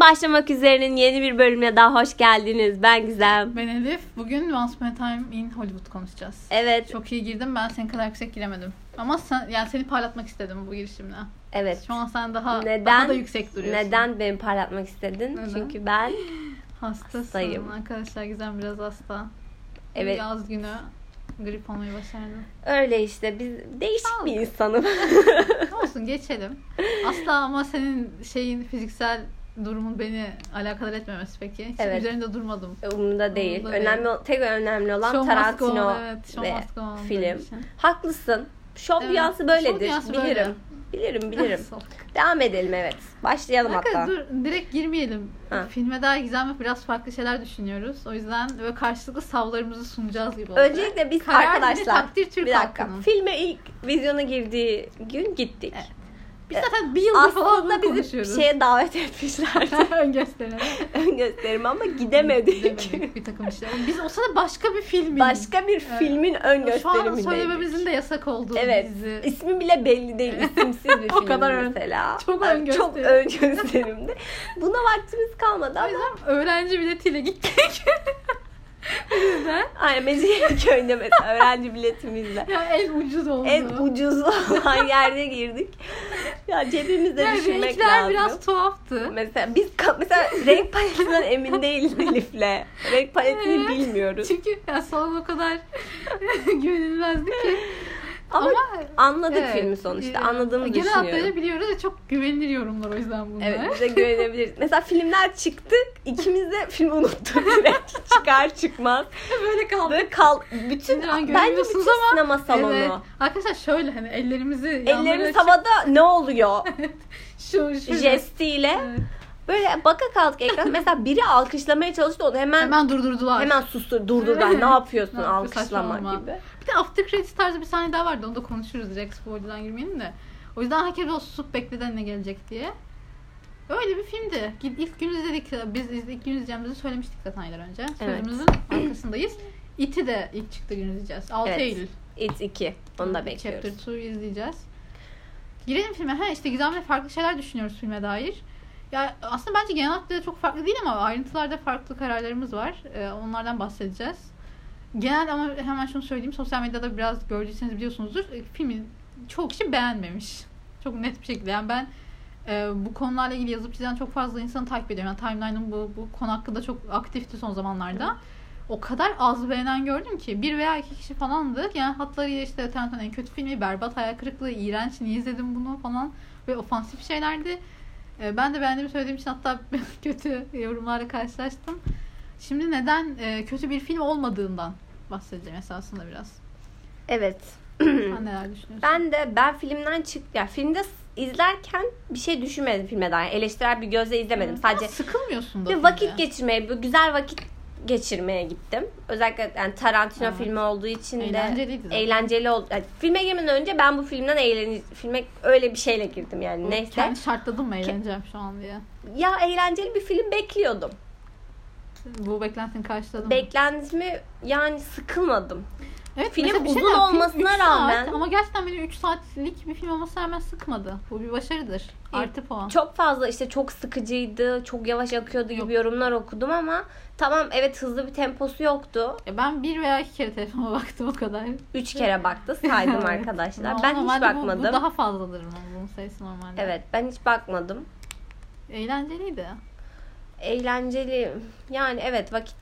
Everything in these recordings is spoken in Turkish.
Başlamak üzerenin yeni bir bölümüne daha hoş geldiniz. Ben Gizem. Ben Elif. Bugün Once Upon a Time in Hollywood konuşacağız. Evet. Çok iyi girdim. Ben senin kadar yüksek giremedim. Ama sen, yani seni parlatmak istedim bu girişimle. Evet. Şu an sen daha, Neden? daha da yüksek duruyorsun. Neden beni parlatmak istedin? Neden? Çünkü ben Hastasın. Hastayım. Arkadaşlar Gizem biraz hasta. evet Yaz günü grip olmayı başardı. öyle işte biz değişik bir insanım. Olsun geçelim. Asla ama senin şeyin fiziksel durumun beni alakadar etmemesi peki. Hiç Evet. üzerinde durmadım. Umurumda değil. Umurumda önemli o- tek önemli olan Show Tarantino evet, ve film. Haklısın. Şov Evet, dünyası şov böyledir. dünyası bilirim. böyle. Bilirim, bilirim. Devam edelim evet. Başlayalım Kanka hatta. dur direkt girmeyelim. Ha. Filme daha gizemli biraz farklı şeyler düşünüyoruz. O yüzden böyle karşılıklı savlarımızı sunacağız gibi olacak. Öncelikle biz Karar arkadaşlar takdir Türk bir dakika. halkının. Filme ilk vizyona girdiği gün gittik. Evet. Biz zaten bir yıldır falan bunu bizi konuşuyoruz. şeye davet etmişlerdi. Ön gösterelim. ön gösterim ama gidemedik. Gidemedik bir takım işler. Biz o sırada başka bir filmin. Başka bir Evet. filmin ön Şu an gösterimindeydik. söylememizin de yasak olduğu Evet. dizi. İsmi bile belli değil. İsimsiz bir O film kadar ön- mesela. çok ön Çok gösterim. ön gösterimdi. Buna vaktimiz kalmadı O ama yüzden öğrenci biletiyle gittik. Yüzden aynen Mecidiyeköy'de mesela öğrenci biletimizle. ya en ucuz oldu. En ucuz olan yerde girdik. Ya cebimizde yani düşünmek lazım. biraz tuhaftı. Mesela biz mesela renk paletinden emin değiliz Elif'le. Renk paletini Evet. bilmiyoruz. Çünkü yani salon o kadar güvenilmezdi ki. Ama, Ama, anladık evet, filmi sonuçta. e, Anladığımı Genel düşünüyorum. hatlarıyla biliyoruz ve çok güvenilir yorumlar o yüzden bunlar. Evet bize güvenebiliriz. Mesela filmler çıktı. İkimiz de filmi unuttuk direkt. Çıkar çıkmaz. Böyle kaldı. Böyle kal bütün an bence bütün ama- sinema salonu. Evet. Arkadaşlar şöyle hani ellerimizi Ellerimiz havada ne oluyor? açıp- şu, şu Jestiyle. Evet. Böyle baka kaldık ekran. Mesela biri alkışlamaya çalıştı onu hemen hemen, Hemen durdurdular. sustur durdur ben ne yapıyorsun Ne alkışlama gibi. Bir de after credits tarzı bir sahne daha vardı. Onu da konuşuruz direkt spoiler'dan girmeyelim de. O yüzden herkes o susup bekledi ne gelecek diye. Öyle bir filmdi. İlk gün izledik. Biz iz- ilk gün izleyeceğimizi söylemiştik zaten aylar önce. Evet. Sözümüzün arkasındayız. İT'i de ilk çıktığı gün izleyeceğiz. 6 Evet. Eylül. It 2. Onu da bekliyoruz. Chapter 2 izleyeceğiz. Girelim filme. Ha işte Gizem'le farklı şeyler düşünüyoruz filme dair. Ya aslında bence genel hatlarıyla çok farklı değil ama ayrıntılarda farklı kararlarımız var. Ee, onlardan bahsedeceğiz. Genel ama hemen şunu söyleyeyim. Sosyal medyada biraz gördüyseniz biliyorsunuzdur. E, Filmi çoğu kişi beğenmemiş. Çok net bir şekilde. Yani ben e, bu konularla ilgili yazıp çizen çok fazla insanı takip ediyorum. Yani timeline'ım bu, bu konu hakkında çok aktifti son zamanlarda. O kadar az beğenen gördüm ki. Bir veya iki kişi falandı. Yani hatlarıyla işte Tarantino'nun en kötü filmi, berbat hayal kırıklığı, iğrenç, niye izledim bunu falan. Ve ofansif şeylerdi. E, ben de beğendiğimi söylediğim için hatta kötü yorumlarla karşılaştım. Şimdi neden e, kötü bir film olmadığından bahsedeceğim esasında biraz. Evet. Sen neler düşünüyorsun? Ben de ben filmden çık ya filmde izlerken bir şey düşünmedim filme dair. Eleştirel bir gözle izlemedim. Ama Sadece sıkılmıyorsun da. bir vakit geçirmeye, bir güzel vakit geçirmeye gittim. Özellikle yani Tarantino Evet. filmi olduğu için de Eğlenceliydi zaten. eğlenceli oldu. Yani filme girmeden önce ben bu filmden eğlen filme öyle bir şeyle girdim yani neyse. Kendi şartladım mı eğleneceğim şu an diye. Ya eğlenceli bir film bekliyordum. Bu beklentini karşıladım. mı? Beklentimi yani sıkılmadım. Evet, Film bir uzun şey diyeyim, film olmasına üç saat rağmen- ama gerçekten beni 3 saatlik bir film olmasına rağmen sıkmadı. Bu bir başarıdır. Artı puan. Çok fazla işte çok sıkıcıydı, çok yavaş akıyordu gibi Yok. yorumlar okudum ama tamam evet hızlı bir temposu yoktu. Ya ben bir veya iki kere telefonuma baktım o kadar. Üç kere baktı saydım arkadaşlar. Ben hiç normalde bu- bakmadım. Bu, daha fazladır bunun sayısı normalde? Evet ben hiç bakmadım. Eğlenceliydi. Eğlenceli yani evet vakit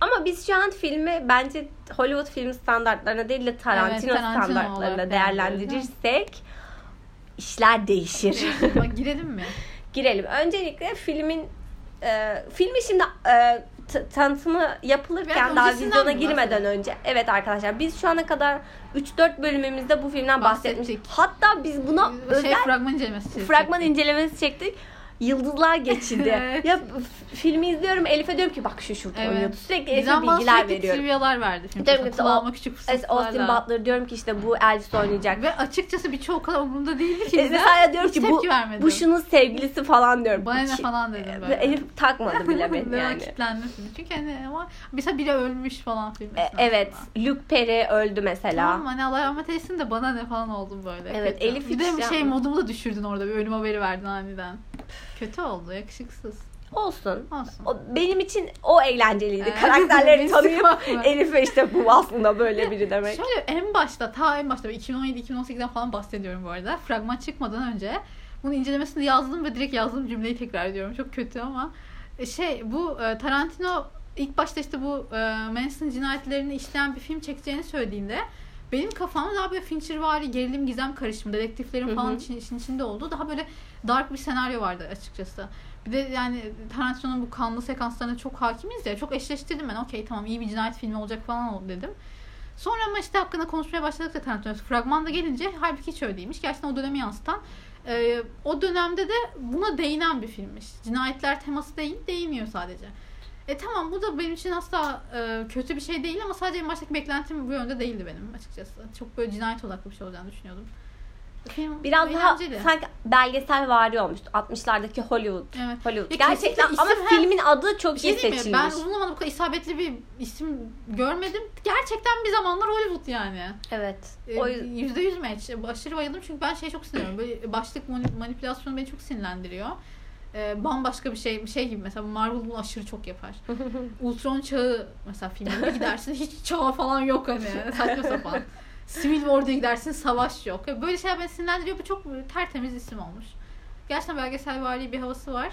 ama biz şu an filmi bence Hollywood film standartlarına değil de Tarantino, Evet, Tarantino standartlarına değerlendirirsek işler değişir. Bak girelim mi? Girelim. Öncelikle filmin e, filmi şimdi e, t- tanıtımı yapılırken Biraz daha vizyona girmeden bahsedelim? önce evet arkadaşlar biz şu ana kadar 3-4 bölümümüzde bu filmden bahsetmiştik. Hatta biz buna şey özel fragman incelemesi çektik. fragman incelemesi çektik. Yıldızlar geçildi. Evet. Ya filmi izliyorum Elif'e diyorum ki bak şu şurada Evet. oynuyordu. Sürekli Elif'e bilgiler sürekli veriyorum. trivyalar verdi film. Diyorum ki, kulağıma küçük Austin. Butler diyorum ki işte bu Elvis oynayacak. Ve açıkçası birçoğu kadar umurumda değildi ki. E, mesela diyorum ki bu, vermedim. bu şunun sevgilisi falan diyorum. Bana ne falan dedim böyle. Elif takmadı bile beni yani. kilitlendim film. Çünkü hani ama mesela biri ölmüş falan film. E, evet. Luke Perry öldü mesela. Tamam hani Allah rahmet eylesin de bana ne falan oldum böyle. Evet. Elif Bir de şey modumu da düşürdün orada. Bir ölüm haberi verdin aniden. Kötü oldu. Yakışıksız. Olsun. Olsun. O, benim için o eğlenceliydi. Evet. Karakterleri tanıyıp. Elif'e işte bu aslında böyle biri demek. Şöyle en başta ta en başta 2017-2018'den falan bahsediyorum bu arada. Fragman çıkmadan önce bunu incelemesini yazdım ve direkt yazdığım cümleyi tekrar ediyorum. Çok kötü ama E, şey bu e, Tarantino ilk başta işte bu e, Manson cinayetlerini işleyen bir film çekeceğini söylediğinde benim kafamda daha böyle Finchervari gerilim gizem karışımı dedektiflerin falan hı. için, işin içinde olduğu daha böyle dark bir senaryo vardı açıkçası. Bir de yani Tarantino'nun bu kanlı sekanslarına çok hakimiz ya. Çok eşleştirdim ben. Okey tamam iyi bir cinayet filmi olacak falan oldu dedim. Sonra ama işte hakkında konuşmaya başladıkça Tarantino fragmanda gelince halbuki hiç öyle değilmiş. Gerçekten o dönemi yansıtan e, o dönemde de buna değinen bir filmmiş. Cinayetler teması değil, değiniyor sadece. E tamam bu da benim için asla e, kötü bir şey değil ama sadece en baştaki beklentim bu yönde değildi benim açıkçası. Çok böyle cinayet odaklı bir şey olacağını düşünüyordum. Film Biraz daha eğlenceli. sanki belgesel vari olmuştu. 60'lardaki Hollywood. Evet. Hollywood. Ya Gerçekten ama isim- filmin adı çok iyi şey diyeyim mi? seçilmiş. Ben uzun zamandır bu kadar isabetli bir isim görmedim. Gerçekten bir zamanlar Hollywood yani. Evet. Ee, O Yüzde yüz match. Aşırı bayıldım çünkü ben şey çok sinirleniyorum. Böyle başlık mani- manipülasyonu beni çok sinirlendiriyor. Ee, bambaşka bir şey şey gibi mesela Marvel bunu aşırı çok yapar. Ultron çağı mesela filmde gidersin hiç çağı falan yok hani saçma sapan. Civil War'da gidersin savaş yok. Böyle şeyler beni sinirlendiriyor. Bu çok tertemiz isim olmuş. Gerçekten belgesel vari bir havası var.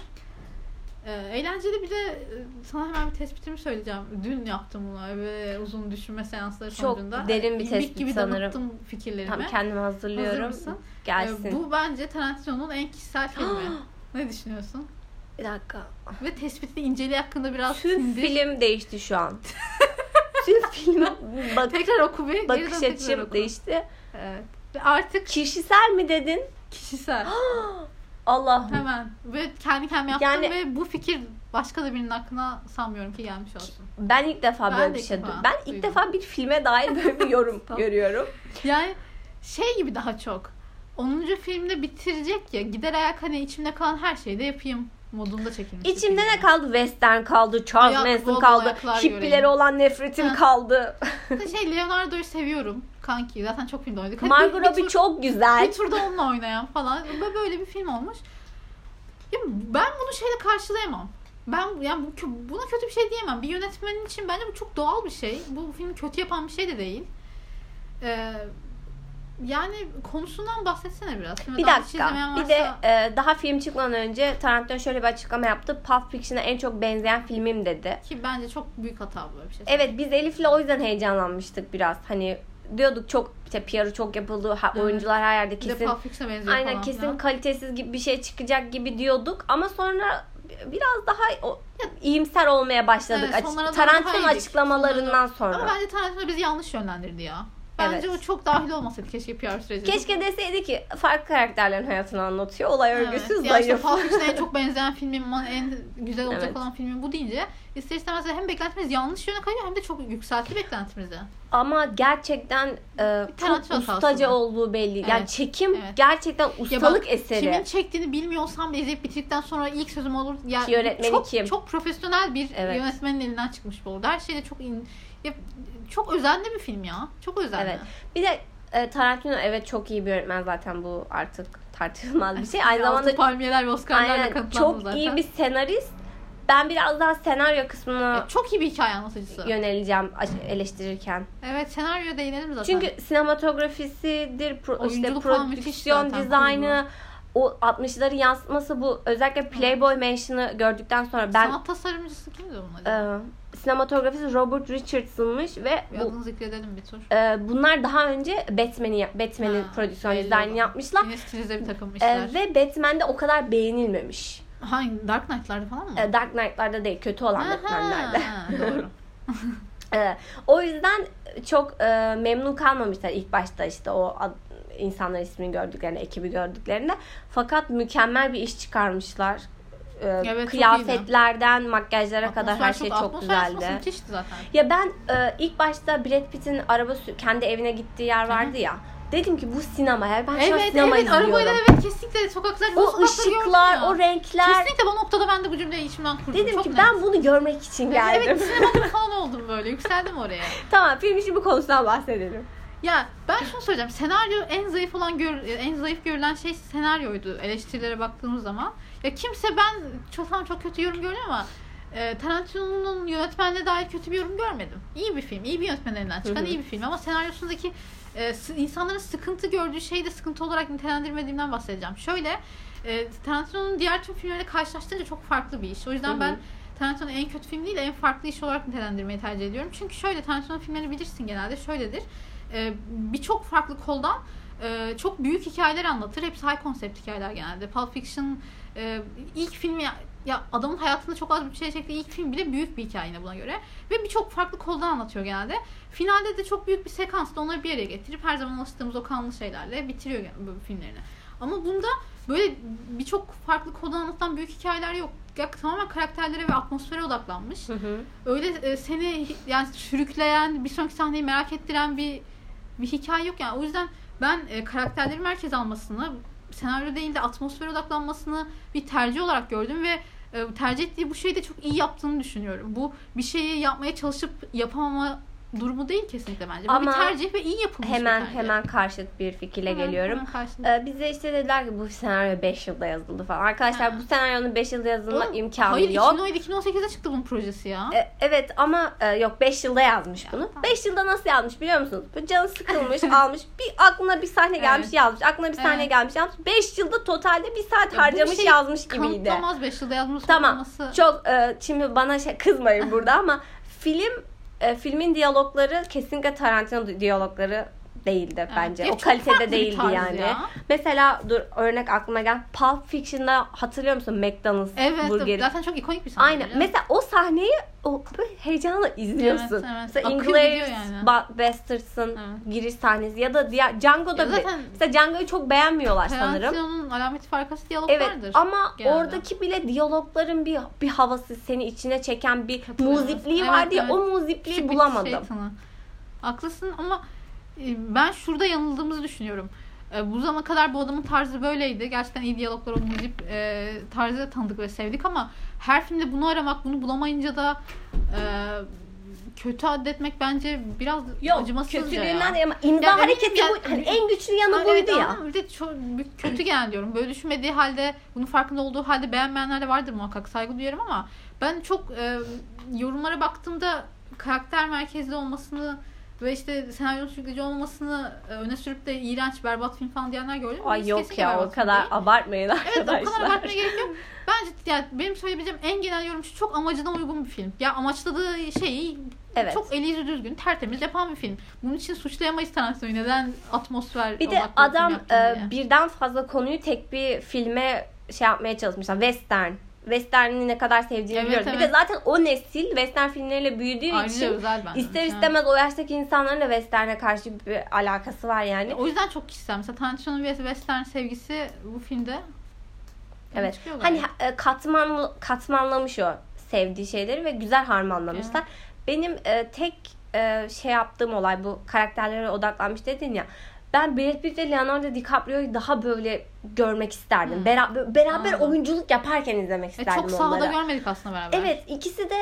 Ee, eğlenceli bir de e, sana hemen bir tespitimi söyleyeceğim. Dün yaptım bunu ve uzun düşünme seansları Çok sonucunda. derin bir tespit gibi sanırım. fikirlerimi. tam kendimi Hazır hazırlıyorum. mısın? Gelsin. Ee, bu bence Tarantino'nun en kişisel filmi. ne düşünüyorsun? Bir dakika. Ve tespitli inceliği hakkında biraz Tüm sindir. film değişti şu an. Tüm film bak, Tekrar oku bir. bakış açım değişti. Evet. Ve artık Kişisel mi dedin? kişisel. Allah. Hemen. Ve kendi kendime yaptım Yani- ve bu fikir başka da birinin aklına sanmıyorum ki gelmiş olsun. Ben ilk defa Ben böyle bir şey duydum. Ben ilk duydum. defa bir filme dair böyle bir yorum görüyorum. Yani şey gibi daha çok. 10. filmde bitirecek ya gider ayak hani içimde kalan her şeyi de yapayım modunda çekilmiş. İçimde ne kaldı? Western kaldı, Charles Ayak, Manson kaldı, göreyim. olan nefretim Ha. kaldı. Şey Leonardo'yu seviyorum kanki. Zaten çok filmde oynadık. Hadi Margot bir- bir Robbie tur- çok güzel. Bir turda onunla oynayan falan. Böyle- Böyle bir film olmuş. Ya ben bunu şeyle karşılayamam. Ben yani bu, buna kötü bir şey diyemem. Bir yönetmenin için bence bu çok doğal bir şey. Bu filmi kötü yapan bir şey de değil. Ee, yani konusundan bahsetsene biraz. Filmi Bir dakika. izlemeyen Bir de varsa- e, daha film çıkmadan önce Tarantino şöyle bir açıklama yaptı. Pulp Fiction'a en çok benzeyen filmim dedi. Ki bence çok büyük hata böyle bir şey. Evet biz Elif'le o yüzden heyecanlanmıştık biraz. Hani diyorduk çok işte PR'ı çok yapıldı. Ha, Evet. oyuncular her yerde kesin aynen falan kesin filan. kalitesiz gibi bir şey çıkacak gibi diyorduk ama sonra biraz daha o, iyimser olmaya başladık. Evet, Açık- iyiydik. açıklamalarından sonra. Ama bence Tarantino bizi yanlış yönlendirdi ya. Bence Evet. o çok dahil olmasaydı keşke PR sürecine. Keşke deseydi ki farklı karakterlerin hayatını anlatıyor. Olay örgüsü Evet. Ya işte zayıf. Pulp en çok benzeyen filmim, en güzel olacak Evet. olan filmim bu deyince ister istemez hem beklentimiz yanlış yöne kayıyor hem de çok yükseltti beklentimizi. Ama gerçekten e, çok ustaca olduğu belli. Yani Evet, çekim evet. gerçekten Ya ustalık bak, eseri. Kimin çektiğini bilmiyorsam bile izleyip bitirdikten sonra ilk sözüm olur. Ya Ki yönetmeni çok, kim? Çok profesyonel bir Evet. yönetmenin elinden çıkmış bu oldu. Her şeyde çok in, ya, çok özenli bir film ya. Çok özenli. Evet. Bir de e, Tarantino evet çok iyi bir yönetmen zaten bu artık tartışılmaz bir şey. Aynı zamanda palmiyeler ve Oscar'larla kanıtlandı çok zaten. iyi bir senarist. Ben biraz daha senaryo kısmına Ya, çok iyi bir hikaye anlatıcısı. yöneleceğim eleştirirken. Evet senaryoya değinelim zaten. Çünkü sinematografisidir, pro- işte Oyunculuk prodüksiyon dizaynı, o 60'ları yansıtması bu özellikle Playboy Mansion'ı gördükten sonra ben Sanat tasarımcısı kimdi onun acaba? e, sinematografisi Robert Richardson'mış ve Bir bu adını zikredelim bir tur. e, bunlar daha önce Batman'i Batman'in prodüksiyon dizaynını yapmışlar. Yine stilize bir takım E, ve Batman'de o kadar beğenilmemiş. Hangi? Dark Knight'larda falan mı? E, Dark Knight'larda değil, kötü olan Aha, Batman'lerde. doğru. E, o yüzden çok e, memnun kalmamışlar ilk başta işte o ad- insanlar ismini gördüklerinde, ekibi gördüklerinde. Fakat mükemmel bir iş çıkarmışlar. E, Evet, çok kıyafetlerden makyajlara kadar her şey çok yansıması güzeldi. müthişti zaten. Ya ben e, ilk başta Brad Pitt'in araba kendi evine gittiği yer vardı ya. Dedim ki bu sinema ya. Ben şu an Evet sinema evet izliyorum. arabayla evet kesinlikle sokaklar o ışıklar, o renkler. Kesinlikle bu noktada ben de bu cümleyi içimden kurdum. Dedim Çok ki net. ben bunu görmek için geldim. Evet sinemalı falan oldum böyle. Yükseldim oraya. tamam film işi bu konusundan bahsedelim. Ya ben şunu söyleyeceğim. Senaryo en zayıf olan gör, en zayıf görülen şey senaryoydu eleştirilere baktığımız zaman. Ya kimse ben çok tamam çok kötü yorum gördüm ama e, Tarantino'nun yönetmenliğe dair kötü bir yorum görmedim. İyi bir film. iyi bir yönetmen elinden çıkan iyi bir film ama senaryosundaki e, insanların sıkıntı gördüğü şeyi de sıkıntı olarak nitelendirmediğimden bahsedeceğim. Şöyle e, Tarantino'nun diğer tüm filmleriyle karşılaştırınca çok farklı bir iş. O yüzden ben Tarantino'nun en kötü film değil de en farklı iş olarak nitelendirmeyi tercih ediyorum. Çünkü şöyle Tarantino filmlerini bilirsin genelde şöyledir. E, Birçok farklı koldan e, çok büyük hikayeler anlatır. Hepsi high concept hikayeler genelde. Pulp Fiction e, ilk filmi ya, ya adamın hayatında çok az bir şey çektiği ilk film bile büyük bir hikaye yine buna göre. Ve birçok farklı koldan anlatıyor genelde. Finalde de çok büyük bir sekansla onları bir araya getirip her zaman alıştığımız o kanlı şeylerle bitiriyor bu filmlerini. Ama bunda böyle birçok farklı koldan anlatılan büyük hikayeler yok. Ya, tamamen karakterlere ve atmosfere odaklanmış. Hı hı. Öyle e, seni yani sürükleyen, bir sonraki sahneyi merak ettiren bir bir hikaye yok yani. O yüzden ben e, karakterleri merkez almasını, senaryo değil de atmosfere odaklanmasını bir tercih olarak gördüm ve e, tercih ettiği bu şeyi de çok iyi yaptığını düşünüyorum. Bu bir şeyi yapmaya çalışıp yapamama durumu değil kesinlikle bence. Bu Ama bir tercih ve iyi yapılmış Hemen bir tercih. hemen karşıt bir fikirle Hemen- geliyorum. hemen. Ee, bize işte dediler ki bu senaryo 5 yılda yazıldı falan. Arkadaşlar Ha. bu senaryonun 5 yılda yazılma Oğlum, imkanı Hayır yok. 2017-2018'de çıktı bunun projesi ya. E, evet ama e, yok 5 yılda yazmış Ya, bunu. tamam. 5 yılda nasıl yazmış biliyor musunuz? Böyle canı sıkılmış almış. Bir aklına bir sahne gelmiş Evet. yazmış. Aklına bir sahne Evet. gelmiş yazmış. 5 yılda totalde bir saat Ya bu harcamış şeyi yazmış gibiydi. Kanıtlamaz 5 yılda yazmış Tamam. olması. Çok e, şimdi bana şey, kızmayın burada ama film e, filmin diyalogları kesinlikle Tarantino diyalogları değildi Evet. bence. Ya o kalitede değildi yani. ya. Mesela dur örnek aklıma gel. Pulp Fiction'da hatırlıyor musun McDonald's Evet burgeri? zaten çok ikonik bir sahne. Aynen. canım. Mesela o sahneyi o böyle heyecanla izliyorsun. Evet, evet. Mesela Inglourious yani. Evet. giriş sahnesi ya da diğer Django'da Ya mesela Django'yu çok beğenmiyorlar sanırım. Tarantino'nun alameti farkası diyalog Evet ama genelde. oradaki bile diyalogların bir bir havası seni içine çeken bir muzipliği Evet, vardı ya evet. o muzipliği Küçük bir bulamadım. şey tanı. Haklısın ama ben şurada yanıldığımızı düşünüyorum. E, Bu zamana kadar bu adamın tarzı böyleydi. Gerçekten iyi diyaloglar, o müzik e, tarzı da tanıdık ve sevdik ama her filmde bunu aramak, bunu bulamayınca da e, kötü addetmek bence biraz Yok acımasızca kötülüğünden ya. değil ama imza Ya eminim hareketi ya- bu. Hani en güçlü yanı Ha, buydu evet, ya. ama bir de çok kötü gelen diyorum. Böyle düşünmediği halde, bunun farkında olduğu halde beğenmeyenler de vardır muhakkak. Saygı duyarım ama ben çok e, yorumlara baktığımda karakter merkezli olmasını ve işte senaryo sürükleyici olmamasını e, öne sürüp de iğrenç, berbat film falan diyenler gördüm. Ay Birisi yok ya o kadar değil. abartmayın Evet o arkadaşlar. kadar abartmaya gerek yok. Bence yani benim söyleyebileceğim en genel yorum şu çok amacına uygun bir film. Ya amaçladığı şeyi Evet. çok eli yüzü düzgün, tertemiz yapan bir film. Bunun için suçlayamayız Tarantino'yu. Neden atmosfer Bir de bir adam e, birden fazla konuyu tek bir filme şey yapmaya çalışmışlar. Western. Western'i ne kadar sevdiğini Evet, biliyoruz. Bir de evet. zaten o nesil Western filmleriyle büyüdüğü Ayrıca için özel bence. ister Evet. istemez o yaştaki insanların da Western'e karşı bir alakası var yani. O yüzden çok kişisel. Mesela Tarantino'nun western sevgisi bu filmde Evet. Hani e, katman katmanlamış o sevdiği şeyleri ve güzel harmanlamışlar. Benim e, tek e, şey yaptığım olay bu karakterlere odaklanmış dedin ya. Ben Brad Pitt ve Leonardo DiCaprio'yu daha böyle görmek isterdim. Hmm. Beraber, beraber oyunculuk yaparken izlemek E, isterdim çok sahada onları. görmedik aslında beraber. Evet, ikisi de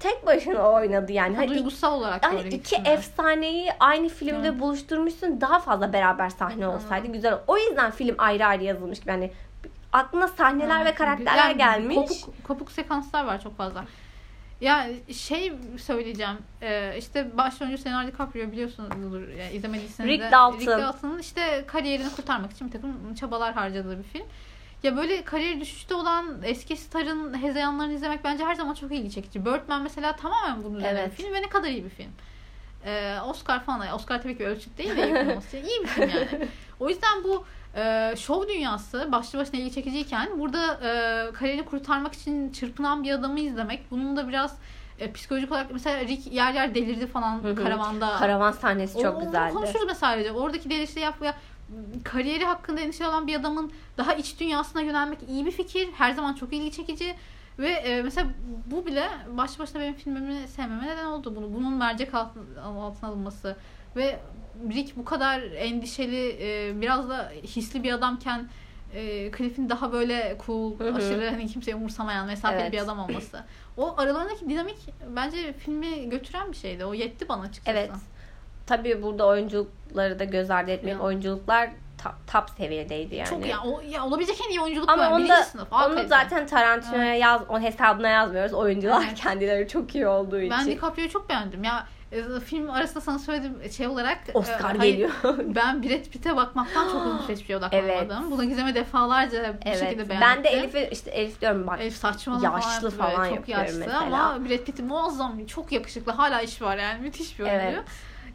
tek başına oynadı yani. Hani duygusal olarak yani böyle iki efsaneyi aynı filmde Evet. buluşturmuşsun. Daha fazla beraber sahne olsaydı güzel olur. O yüzden film ayrı ayrı yazılmış. Yani aklına sahneler Ha, ve karakterler yani gelmiş. Kopuk, kopuk sekanslar var çok fazla. Ya şey söyleyeceğim. Ee, işte başrolcü Leonardo DiCaprio biliyorsunuzdur. Yani izlemediyseniz Rick de. Dalton. Rick Dalton'ın işte kariyerini kurtarmak için bir takım çabalar harcadığı bir film. Ya böyle kariyer düşüşte olan eski starın hezeyanlarını izlemek bence her zaman çok ilgi çekici. Birdman mesela tamamen bunun üzerine Evet. bir film ve ne kadar iyi bir film. Ee, Oscar falan. Oscar tabii ki ölçüt değil de iyi film olması. İyi bir film yani. O yüzden bu e, şov dünyası başlı başına ilgi çekiciyken burada e, kariyerini kurtarmak için çırpınan bir adamı izlemek bunun da biraz e, psikolojik olarak mesela Rick yer yer delirdi falan Hı hı. karavanda. Karavan sahnesi O- çok onu güzeldi. konuşuruz mesela. Oradaki delirişi yap ya kariyeri hakkında endişe olan bir adamın daha iç dünyasına yönelmek iyi bir fikir. Her zaman çok ilgi çekici. Ve e, mesela bu bile başlı başına benim filmimi sevmeme neden oldu bunu. Bunun mercek altına, altına alınması. Ve Rick bu kadar endişeli, e, biraz da hisli bir adamken e, Cliff'in daha böyle cool, Hı hı. aşırı hani kimseyi umursamayan, mesafeli Evet. bir adam olması. O aralarındaki dinamik bence filmi götüren bir şeydi. O yetti bana açıkçası. Evet. tabii burada oyunculukları da göz ardı. Ya. Oyunculuklar ta- top seviyedeydi yani. Çok ya, o, ya olabilecek en iyi oyunculuk Ama böyle. onu da sınıf. onu zaten Tarantino'ya yaz, onun hesabına yazmıyoruz. Oyuncular Evet. kendileri çok iyi olduğu için. Ben DiCaprio'yu çok beğendim. Ya film arasında sana söylediğim şey olarak Oscar e, hayır, geliyor. Ben Brad Pitt'e bakmaktan çok uzun süre hiçbir şeye odaklanmadım. Evet. Buna Gizem'e defalarca bu şekilde evet. beğendim. Ben de Elif'i işte Elif diyorum bak. Elif saçmalama Yaşlı böyle, falan çok yapıyorum yaşlı mesela. ama Brad Pitt muazzam çok yakışıklı hala iş var yani müthiş bir oyuncu. Evet.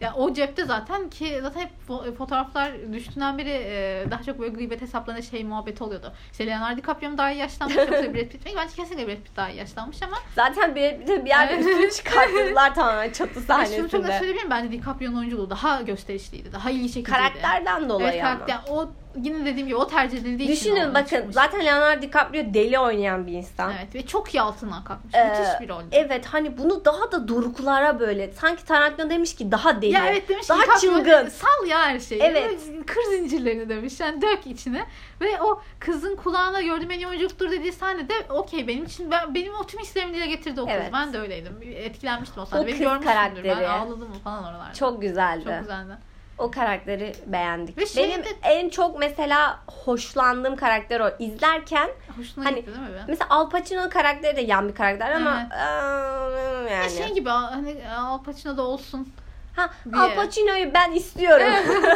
Ya o cepte zaten ki zaten hep fo- fotoğraflar düştüğünden beri e, daha çok böyle gıybet hesaplarında şey muhabbeti oluyordu. İşte Leonardo DiCaprio daha iyi yaşlanmış yoksa Brad Pitt mi? Bence kesinlikle Brad Pitt daha iyi yaşlanmış ama Zaten bir, bir, bir yerde üstünü çıkarttılar tamamen çatı Ve şunu çok da sahnesinde. söyleyebilirim bence DiCaprio'nun oyunculuğu daha gösterişliydi. Daha ilgi çekiciydi. Karakterden dolayı evet, ama. karakter. O yine dediğim gibi o tercih edildiği için Düşünün bakın çıkmış. zaten Leonardo DiCaprio deli oynayan bir insan. Evet ve çok iyi altından kalkmış. Ee, Müthiş bir rol. Evet hani bunu daha da doruklara böyle sanki Tarantino demiş ki daha deli. Ya evet demiş ki daha DiCaprio, çılgın. Sal ya her şeyi. Evet. Kır zincirlerini demiş. Yani dök içine. Ve o kızın kulağına gördüğüm en iyi oyunculuktur dediği sahnede okey benim için ben, benim o tüm hislerimi dile getirdi o kız. Evet. Ben de öyleydim. Etkilenmiştim o sahnede. O Beni kız karakteri. Ben ağladım falan oralarda. Çok güzeldi. Çok güzeldi. O karakteri beğendik. Ve şey Benim de- en çok mesela hoşlandığım karakter o. İzlerken Hoşuna Hani- gitti değil mi? mesela Al Pacino karakteri de yan bir karakter ama Evet. eee, Ya yani. Şey gibi hani Al Pacino'da olsun. ha, diye. Al Pacino'yu ben istiyorum.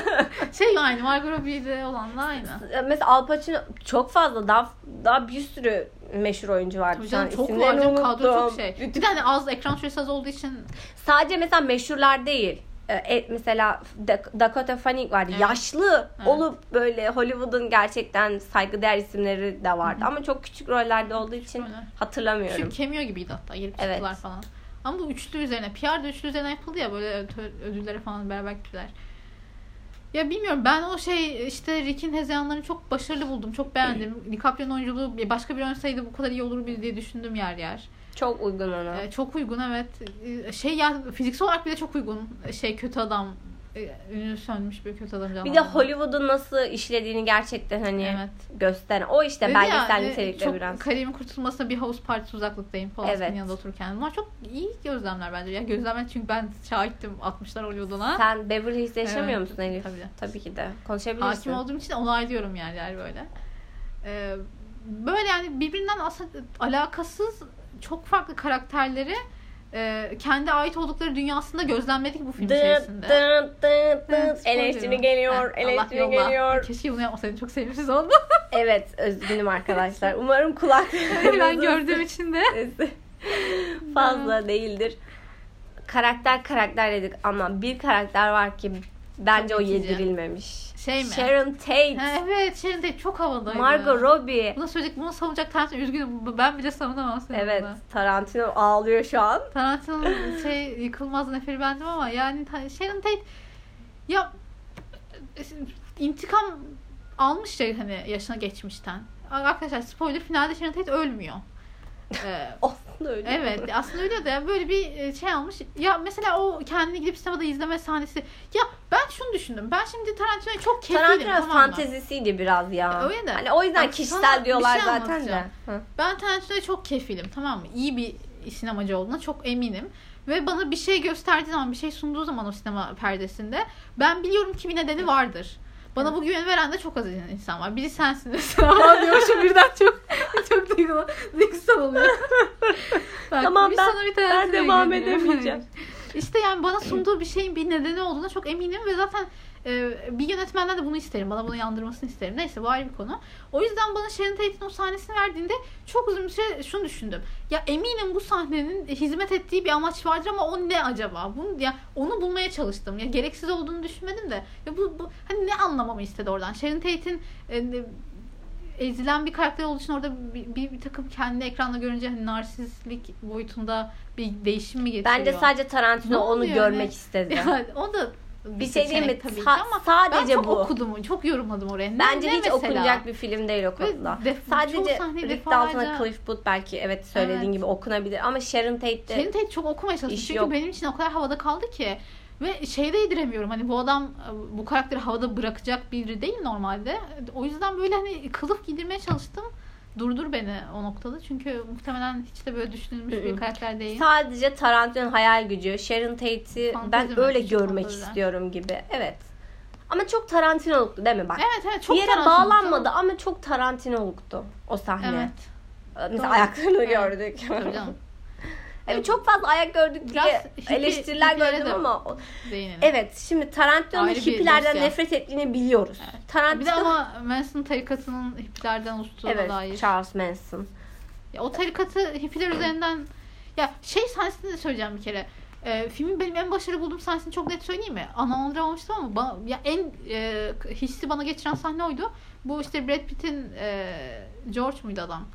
Şey aynı Margot Robbie'de olanla aynı. mesela Al Pacino çok fazla daha daha bir sürü meşhur oyuncu vardı. Tabii canım çok var canım kadro çok şey. Bir de hani az ekran süresi az olduğu için Sadece mesela meşhurlar değil. Ee, e, mesela Da- Dakota Fanning vardı. Evet. Yaşlı Evet. olup böyle Hollywood'un gerçekten saygıdeğer isimleri de vardı. Ama çok küçük rollerde olduğu için Öyle. hatırlamıyorum. Küçük cameo gibiydi hatta gelip Evet. çıktılar falan. Ama bu üçlü üzerine, PR da üçlü üzerine yapıldı ya böyle ödül- ödüllere falan beraber gittiler. Ya bilmiyorum ben o şey işte Rick'in hezeyanlarını çok başarılı buldum. Çok beğendim. DiCaprio'nun oyunculuğu başka bir oynasaydı bu kadar iyi olur diye düşündüm yer yer. Çok uygun ona. Ee, çok uygun evet. Ee, Şey ya fiziksel olarak bile çok uygun. Şey kötü adam. e, Ünlü sönmüş bir kötü adam Bir de. Hollywood'un nasıl işlediğini gerçekten hani Evet. gösteren. O işte Dedi belgesel ya, e, nitelikte çok biraz. Kariyerin kurtulmasına bir havuz partisi uzaklıktayım Polanski'nin Evet. yanında otururken. Bunlar çok iyi gözlemler bence. Ya gözlemler çünkü ben şahittim 60'lar Hollywood'una. Sen Beverly Hills'te yaşamıyor Evet, musun Elif? tabii. Tabii ki de. Konuşabilirsin. Hakim olduğum için onaylıyorum yani yer böyle. Ee, böyle yani birbirinden aslında alakasız çok farklı karakterleri e, kendi ait oldukları dünyasında gözlemledik bu film içerisinde. Evet, spoiler Eleştiri geliyor. Allah Eleştiri geliyor. Keşke bunu yapmasaydım. Çok sevimsiz oldu. Evet üzgünüm arkadaşlar. Umarım kulaklarınızın ben gördüğüm için de. fazla değildir. Karakter karakter dedik ama bir karakter var ki bence Çok o yedirilmemiş. Şey mi? Sharon Tate, Ha, evet Sharon Tate çok havadaydı. Margot Robbie. Buna söyleyecek, bunu savunacak Tarantino üzgünüm. Ben bile savunamam seni Evet, buna. Tarantino ağlıyor şu an. Tarantino'nun şey yıkılmaz neferi bendim ama yani Sharon Tate ya intikam almış şey hani yaşına geçmişten. Arkadaşlar spoiler finalde Sharon Tate ölmüyor. Ee, Aslında öyle. Evet aslında öyle de yani böyle bir e, şey almış. Ya mesela o kendini gidip sinemada izleme sahnesi. Ya ben şunu düşündüm. Ben şimdi Tarantino'ya çok kefilim Tarantino tamam fantezisiydi biraz ya. Ya öyle de. Hani o yüzden Bak, kişisel diyorlar şey zaten de. Hı. Ben Tarantino'ya çok kefilim tamam mı? İyi bir sinemacı olduğuna çok eminim. Ve bana bir şey gösterdiği zaman, bir şey sunduğu zaman o sinema perdesinde ben biliyorum ki bir nedeni vardır. Bana bu güveni veren de çok az insan var. Biri sensin mesela. diyormuşum birden çok çok duygulu, duygusal oluyor. Bak, Tamam, bir ben- bir ben devam edemeyeceğim. İşte yani bana sunduğu bir şeyin bir nedeni olduğuna çok eminim ve zaten e, bir yönetmenden de bunu isterim. Bana bunu yandırmasını isterim. Neyse bu ayrı bir konu. O yüzden bana Sharon Tate'in o sahnesini verdiğinde çok uzun bir süre şunu düşündüm. Ya eminim bu sahnenin hizmet ettiği bir amaç vardır ama o ne acaba? Bunu ya onu bulmaya çalıştım. Ya gereksiz olduğunu düşünmedim de. Ya bu, bu hani ne anlamamı istedi oradan? Sharon Tate'in e, ezilen bir karakter olduğu için orada bir, bir, bir takım kendini ekranda görünce hani narsistlik boyutunda bir değişim mi getiriyor? Bence sadece Tarantino Ne onu görmek yani? istedi. Yani o da Bir şey diyeyim mi? tabii Sa- ama sadece ben çok bu. okudum, çok yorumladım oraya. Ne, Bence ne hiç mesela? okunacak bir film değil o konuda. Def- Sadece Rick Dalton'a Cliff Booth belki evet söylediğin Evet. gibi okunabilir ama Sharon Tate de Sharon Tate çok okumaya çalıştım İş çünkü yok. benim için o kadar havada kaldı ki ve şey de yediremiyorum hani bu adam bu karakteri havada bırakacak biri değil normalde. O yüzden böyle hani kılıf giydirmeye çalıştım. durdur beni o noktada. Çünkü muhtemelen hiç de böyle düşünülmüş bir karakter değil. Sadece Tarantino'nun hayal gücü, Sharon Tate'i ben öyle görmek fantezi. istiyorum gibi. Evet. Ama çok Tarantino'luktu değil mi? Bak. Evet evet çok bir yere bağlanmadı ama çok Tarantino'luktu o sahne. Evet. Mesela Doğru. ayaklarını Evet. gördük. Tabii canım. Evet çok fazla ayak gördük Biraz diye hippie- eleştiriler gördüm ama Değinelim. evet şimdi Tarantino'nun hippilerden nefret ettiğini biliyoruz. Evet. Tarantino Bir de ama Manson tarikatının hippilerden oluştuğuna evet dair. Charles Manson. Ya, o tarikatı hippiler üzerinden ya şey sahnesini de söyleyeceğim bir kere. Ee, filmin benim en başarılı bulduğum sahnesini çok net söyleyeyim mi? Anlamlandıramamıştım ama bana, ya en e, hissi bana geçiren sahne oydu. Bu işte Brad Pitt'in e, George muydu adam?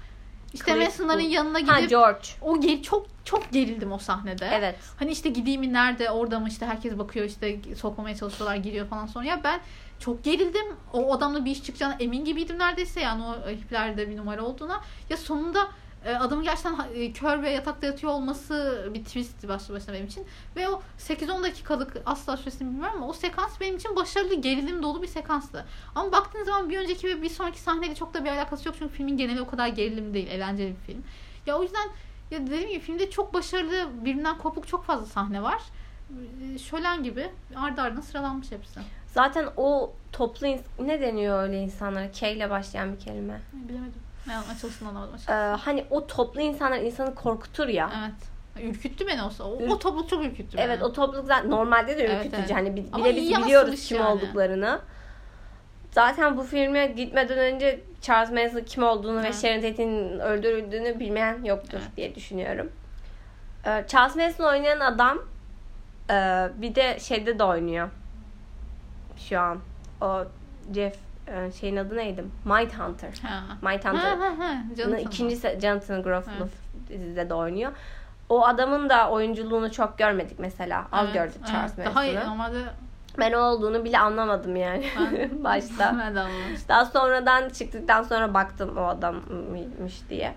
İşte Cliff Mason'ların Booth. yanına Ha gidip George. o geri, çok çok gerildim o sahnede. Evet. Hani işte gideyim mi nerede orada mı işte herkes bakıyor işte sokmamaya çalışıyorlar giriyor falan sonra ya ben çok gerildim. O adamla bir iş çıkacağına emin gibiydim neredeyse yani o hiplerde bir numara olduğuna. Ya sonunda e, adamın gerçekten e, kör ve yatakta yatıyor olması bir twist başlı başına benim için. Ve o 8-10 dakikalık asla süresini bilmiyorum ama o sekans benim için başarılı gerilim dolu bir sekanstı. Ama baktığınız zaman bir önceki ve bir sonraki sahneyle çok da bir alakası yok çünkü filmin geneli o kadar gerilim değil, eğlenceli bir film. Ya o yüzden ya dediğim gibi filmde çok başarılı, birbirinden kopuk çok fazla sahne var. Ee, Şölen gibi ardı ardına sıralanmış hepsi. Zaten o toplu ne deniyor öyle insanlara? K ile başlayan bir kelime. Bilemedim. Ne açılsın anlamadım Ee, hani o toplu insanlar insanı korkutur ya. Evet. Ürküttü beni o. O, Ür- o topluluk çok ürküttü beni. Evet o topluluk zaten normalde de Evet, ürkütücü. evet. Hani bi- Ama bile biz biliyoruz yansımış kim yani. olduklarını. Zaten bu filme gitmeden önce Charles Manson kim olduğunu ve Evet. Sharon Tate'in öldürüldüğünü bilmeyen yoktur Evet. diye düşünüyorum. Ee, Charles Manson oynayan adam e, bir de şeyde de oynuyor. Şu an o Jeff şeyin adı neydi? Mindhunter. Ha. Mindhunter. Ha ha ha. Canım İkinci Jonathan Groff'lu Evet. dizide de oynuyor. O adamın da oyunculuğunu çok görmedik mesela. Az Evet, gördük evet. Charles Daha iyi Manson'ı. normalde Ben o olduğunu bile anlamadım yani Ben- başta. ben de. Daha sonradan çıktıktan sonra baktım o adammış diye.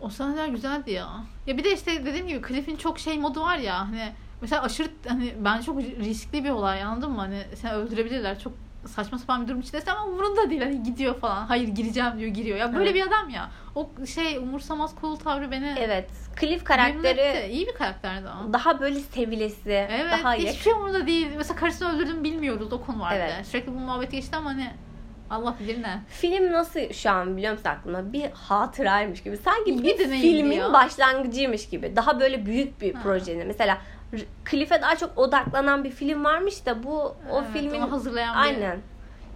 O sahneler güzeldi ya. Ya bir de işte dediğim gibi Cliff'in çok şey modu var ya hani mesela aşırı hani ben çok riskli bir olay anladın mı? Hani seni öldürebilirler. Çok saçma sapan bir durum içindesin ama umurunda değil. Hani gidiyor falan. Hayır gireceğim diyor giriyor. Ya böyle Evet. bir adam ya. O şey umursamaz cool tavrı beni Evet. Cliff karakteri iyi bir karakterdi ama. daha böyle sevilesi, Evet daha hiçbir yakın. şey umurunda değil. Mesela karısını öldürdüğünü bilmiyoruz o konu var Evet. Sürekli bu muhabbet geçti ama hani Allah bilir ne. Film nasıl şu an biliyor musun aklımda? Bir hatıraymış gibi. Sanki İyi bir filmin ya. başlangıcıymış gibi. Daha böyle büyük bir Ha. projenin. Mesela Cliff'e daha çok odaklanan bir film varmış da bu o Evet, filmin onu hazırlayan bir aynen.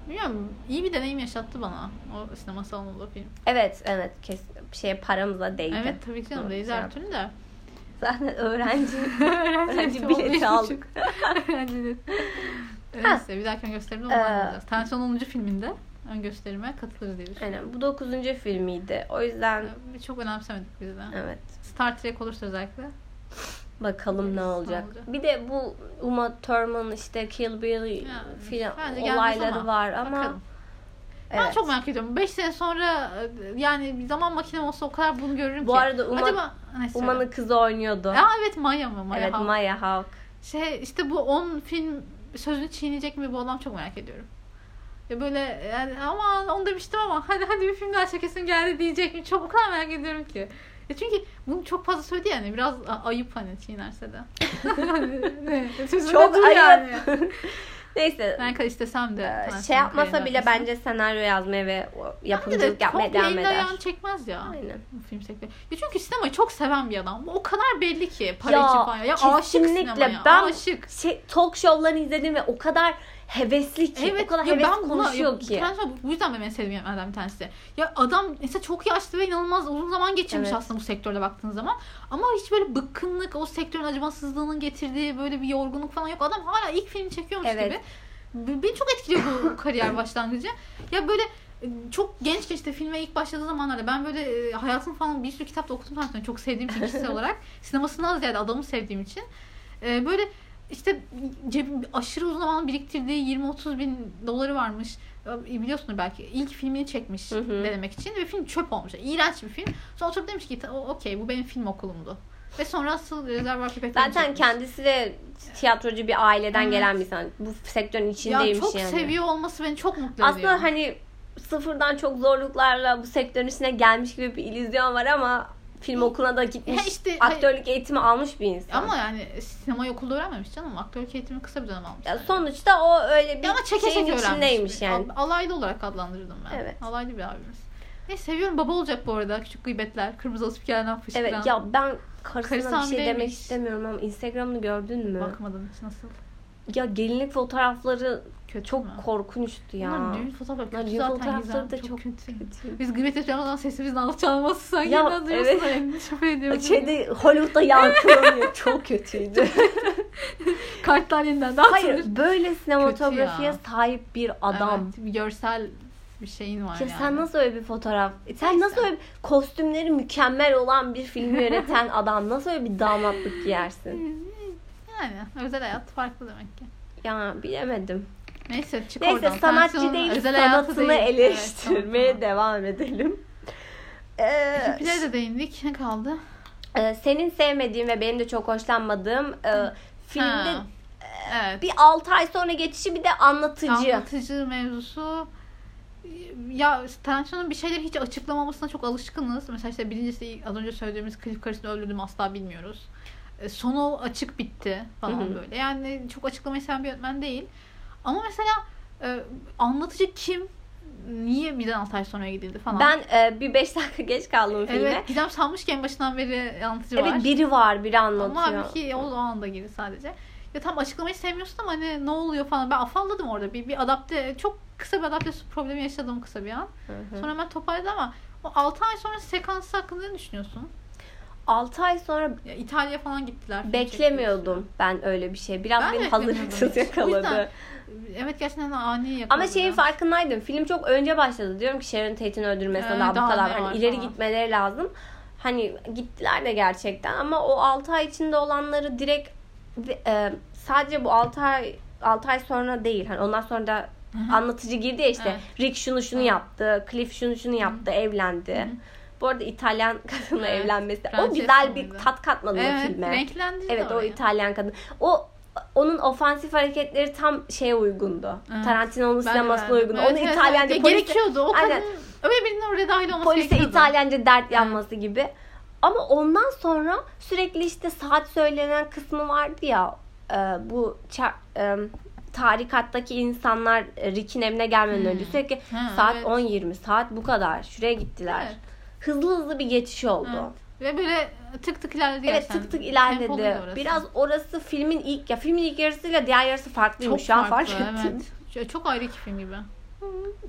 Bilmiyorum iyi bir deneyim yaşattı bana o sinema salonunda film. Evet evet kes şey paramıza değdi. Evet tabii ki canım şey her türlü de. Zaten öğrenci Öğrenci bileti aldık. Öğrenci bileti. Neyse bir dahaki gösterimde Ee, onu oynayacağız. Tarantino'nun 10. filminde ön gösterime katılırız diye düşünüyorum. Aynen bu dokuzuncu filmiydi. O yüzden Ee, Çok önemsemedik biz de. evet Star Trek olursa özellikle. Bakalım ne olacak. olacak. Bir de bu Uma Thurman işte Kill Bill Ya, filan olayları ama var ama Bakalım. Ben evet. çok merak ediyorum. 5 sene sonra e, yani bir zaman makinem olsa o kadar bunu görürüm Bu ki. arada Uma- Acaba. Uma'nın kızı oynuyordu. Aa evet Maya mı? Maya evet Hawke. Maya Hawk. Şey işte bu 10 film sözünü çiğneyecek mi bu adam çok merak ediyorum. Ya böyle yani aman onu demiştim ama hadi hadi bir film daha çekesim geldi diyecek mi? Çok o kadar merak ediyorum ki. Ya çünkü bunu çok fazla söyledi yani biraz ayıp hani çiğnerse de. Çok ayıp. yani. Neyse Ben kadar istesem de. e, Tarantino'nun şey yapmasa bile bence senaryo yazmaya ve Bence de yapımcılık yapmaya devam eder. ayağını çekmez ya. Aynen. Bu film sektörü. Ya çünkü sinemayı çok seven bir adam. O kadar belli ki para Ya, için falan. Ya aşık kesinlikle. sinemaya. Ben- Aşık. Şey, talk show'larını izledim ve o kadar hevesli ki, o kadar ya hevesli ben buna- konuşuyor ya ki. Tarantino bu yüzden benim en sevdiğim yönetmenlerden bir tanesi. Ya adam mesela çok yaşlı ve inanılmaz uzun zaman geçirmiş Evet. aslında bu sektörde baktığın zaman. Ama hiç böyle bıkkınlık, o sektörün acımasızlığının getirdiği böyle bir yorgunluk falan yok. Adam hala ilk filmi çekiyormuş Evet. gibi. Beni çok etkiliyor bu kariyer başlangıcı. Ya böyle e, çok gençken işte filme ilk başladığı zamanlarda ben böyle e, hayatım falan bir sürü kitap da okudum Tarantino'yu çok sevdiğim için kişisel olarak. Sinemasından ziyade adamı sevdiğim için. E, böyle işte cebim aşırı uzun zaman biriktirdiği 20-30 bin doları varmış. E, Biliyorsunuz belki ilk filmini çekmiş Hı hı. denemek için ve film çöp olmuş. İğrenç bir film. Sonra oturup demiş ki "Ta- o- okey bu benim film okulumdu. Ve sonra asıl Rezervuar Köpeklerini Zaten çekmiş. kendisi de tiyatrocu bir aileden Evet. gelen bir insan. Bu sektörün ya içindeymiş çok yani. seviyor olması beni çok mutlu ediyor. Aslında hani sıfırdan çok zorluklarla bu sektörün içine gelmiş gibi bir illüzyon var ama film okuluna da gitmiş. İşte- aktörlük eğitimi almış bir insan. Ama yani sinemayı okulda öğrenmemiş canım. Aktörlük eğitimi kısa bir dönem almış. Ya sonuçta o öyle bir Ya ama çeke şeyin çeke içindeymiş yani. Al- Alaylı olarak adlandırdım ben. Evet. Alaylı bir abimiz. Ne seviyorum baba olacak bu arada. Küçük gıybetler. Kırmızı alıp spikerden fışkıran. Evet ya ben karısına Karısı bir şey demek istemiyorum ama Instagram'ını gördün mü? Bakmadın hiç nasıl? Ya gelinlik fotoğrafları Kötü çok mü? korkunçtu ya. Bunlar düğün fotoğrafları kötü düğün zaten fotoğrafları da çok kötü. kötü. Biz gıybet zaman sesimizin alçalması sanki Ya, ya, duyuyorsun evet. şüphe ediyorum. Şeyde Hollywood'da yankılanıyor. çok kötüydü. Kartlar yeniden dağıtılır. Hayır böyle sinematografiye sahip bir adam. Evet, bir görsel bir şeyin var Ya yani. sen nasıl öyle bir fotoğraf? Sen Neyse. nasıl öyle kostümleri mükemmel olan bir filmi yöneten adam nasıl öyle bir damatlık giyersin? Yani özel hayat farklı demek ki. Ya bilemedim. Neyse çık Neyse oradan. sanatçı değil özel sanatını değil. eleştirmeye Evet, devam edelim. Ee, de değindik. Ne kaldı? e, senin sevmediğin ve benim de çok hoşlanmadığım e, filmde Ha, Evet. bir 6 ay sonra geçişi bir de anlatıcı. Anlatıcı mevzusu ya Tarantino'nun bir şeyleri hiç açıklamamasına çok alışkınız. Mesela işte birincisi az önce söylediğimiz klip karısını öldürdüm asla bilmiyoruz. E, Sonu açık bitti falan Hı hı. böyle. Yani çok açıklamayı seven bir yönetmen değil. Ama mesela e, anlatıcı kim? Niye birden 6 ay sonra gidildi falan. Ben e, bir 5 dakika geç kaldım filme. Evet Gizem sanmış ki en başından beri anlatıcı var. Evet biri var biri anlatıyor. Ama halbuki o, o anda girdi sadece. Ya tam açıklamayı sevmiyorsun ama hani ne oluyor falan. Ben afalladım orada. Bir, bir adapte, çok kısa bir adapte problemi yaşadım kısa bir an. Hı hı. Sonra hemen toparladım ama o 6 ay sonra sekansı hakkında ne düşünüyorsun? 6 ay sonra Ya İtalya falan gittiler. beklemiyordum ben öyle bir şey. Biraz Ben beni hazırlıksız yakaladı. O yüzden Evet gerçekten ani yakaladı. Ama şeyin farkındaydım. Film çok önce başladı. Diyorum ki Sharon Tate'in öldürmesine Evet, daha bu daha kadar ne hani ileri falan. gitmeleri lazım. Hani gittiler de gerçekten ama o 6 ay içinde olanları direkt e, sadece bu 6 ay 6 ay sonra değil. Hani ondan sonra da Hı hı. anlatıcı girdi ya işte Evet. Rick şunu şunu Evet. yaptı, Cliff şunu şunu yaptı, evlendi. Hı hı. Bu arada İtalyan kadınla Evet, evlenmesi. O Francesca güzel bir tat katmadı o Evet filme. renklendirdi Evet o. İtalyan kadın. O onun ofansif hareketleri tam şeye uygundu. Evet. Tarantino'nun sinemasına uygundu. Evet, Onu evet, İtalyanca evet. polise, gerekiyordu. O Aynen. kadın öyle birinin oraya dahil olması polise gerekiyordu. İtalyanca dert yanması gibi. Ama ondan sonra sürekli işte saat söylenen kısmı vardı ya e, bu e, tarikattaki insanlar e, Rick'in evine gelmeden Hmm. önce sürekli Ha, saat evet. 10-20 saat bu kadar şuraya gittiler. Evet. Hızlı hızlı bir geçiş oldu. Evet. Ve böyle tık tık ilerledi Evet gerçekten. tık tık ilerledi. orası. Biraz orası filmin ilk ya filmin ilk yarısıyla diğer yarısı farklıymış. çok Şu an farklı, fark ettim. evet. Çok ayrı iki film gibi.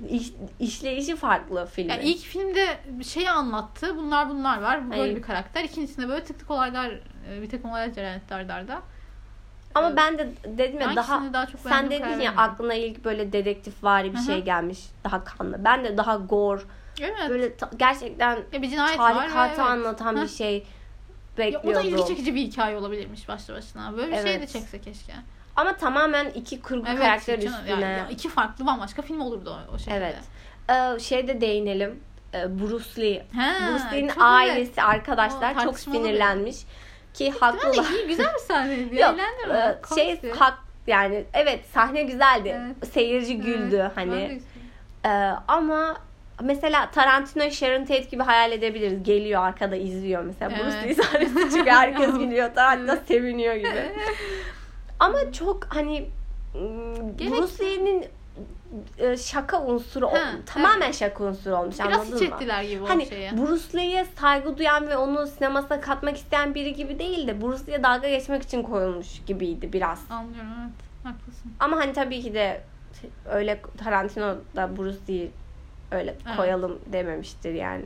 İş, işleyişi farklı filmin. Yani ilk filmde şeyi anlattı. Bunlar bunlar var. Böyle Hayır. bir karakter. İkincisinde böyle tık tık olaylar, e, bir takım olaylar cereyan etti arda arda. Ama Evet. ben de dedim ya daha, daha çok sen dedin ya aklına ilk böyle dedektif vari bir Hı hı. şey gelmiş. Daha kanlı. Ben de daha gore. Evet. Böyle ta- gerçekten ya bir cinayet var. evet. anlatan bir şey Ya o bekliyordum. da ilgi çekici bir hikaye olabilirmiş başlı başına. Böyle bir şey de Evet. çekse keşke. Ama tamamen iki kurgu Evet. karakter canım, üstüne. ya- ya iki farklı bambaşka film olurdu o, o şekilde. Evet. Ee, şeyde değinelim. Ee, Bruce Lee. Ha, Bruce Lee'nin ailesi, evet. arkadaşlar O çok tartışmalı bir- sinirlenmiş. Ki haklılar. İyi, güzel bir sahneydi. Yok, e, şey hak yani evet sahne güzeldi. Evet. Seyirci güldü Evet, de hani. Ee, ama mesela Tarantino Sharon Tate gibi hayal edebiliriz. Geliyor arkada izliyor mesela. Evet. Bruce Lee sahnesi çıkıyor. Herkes gülüyor. Tarantino Evet. seviniyor gibi. Ama çok hani Gerek- Bruce Lee'nin e, şaka unsuru Ha, tamamen şaka unsuru olmuş Biraz anladın hiç mı? ettiler gibi Hani o şeye. Bruce Lee'ye saygı duyan ve onu sinemasına katmak isteyen biri gibi değil de Bruce Lee'ye dalga geçmek için koyulmuş gibiydi biraz. Anlıyorum evet. Haklısın. Ama hani tabii ki de öyle Tarantino da Bruce Lee öyle Evet. koyalım dememiştir yani.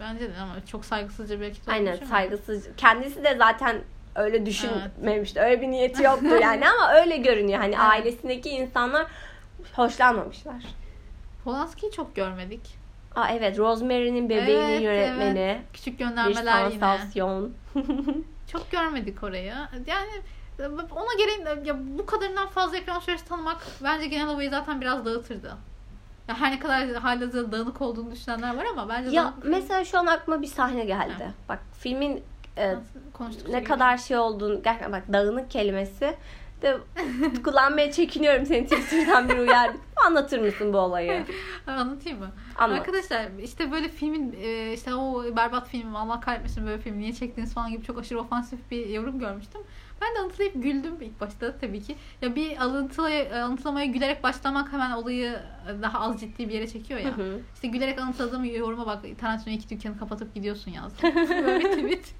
Bence de ama çok saygısızca belki de Aynen saygısız. Kendisi de zaten öyle düşünmemişti. Öyle bir niyeti yoktu yani ama öyle görünüyor. Hani Evet. ailesindeki insanlar hoşlanmamışlar. Polanski'yi çok görmedik. Aa evet Rosemary'nin bebeğinin Evet, yönetmeni. Küçük Bir göndermeler yine. sansasyon. Çok görmedik orayı. Yani ona gereğin ya bu kadarından fazla ekran süresi tanımak bence genel havayı zaten biraz dağıtırdı. Ya her ne kadar halihazırda dağınık olduğunu düşünenler var ama bence ya dağınık mesela şu an aklıma bir sahne geldi. Evet. Bak filmin e, konuştuk. ne kadar şey olduğunu gerçekten bak dağınık kelimesi De, kullanmaya çekiniyorum seni Twitter'dan bir uyardı. Anlatır mısın bu olayı? Anlatayım mı? Anlat. Arkadaşlar işte böyle filmin e, işte o berbat film Allah kahretmesin böyle film niye çektiniz falan gibi çok aşırı ofansif bir yorum görmüştüm. Ben de alıntılayıp güldüm ilk başta tabii ki. Ya bir alıntılaya, alıntılamaya gülerek başlamak hemen olayı daha az ciddi bir yere çekiyor ya. Hı hı. İşte gülerek anlatıldığım yoruma bak Tarantino iki dükkanı kapatıp gidiyorsun yazdım. Böyle tweet.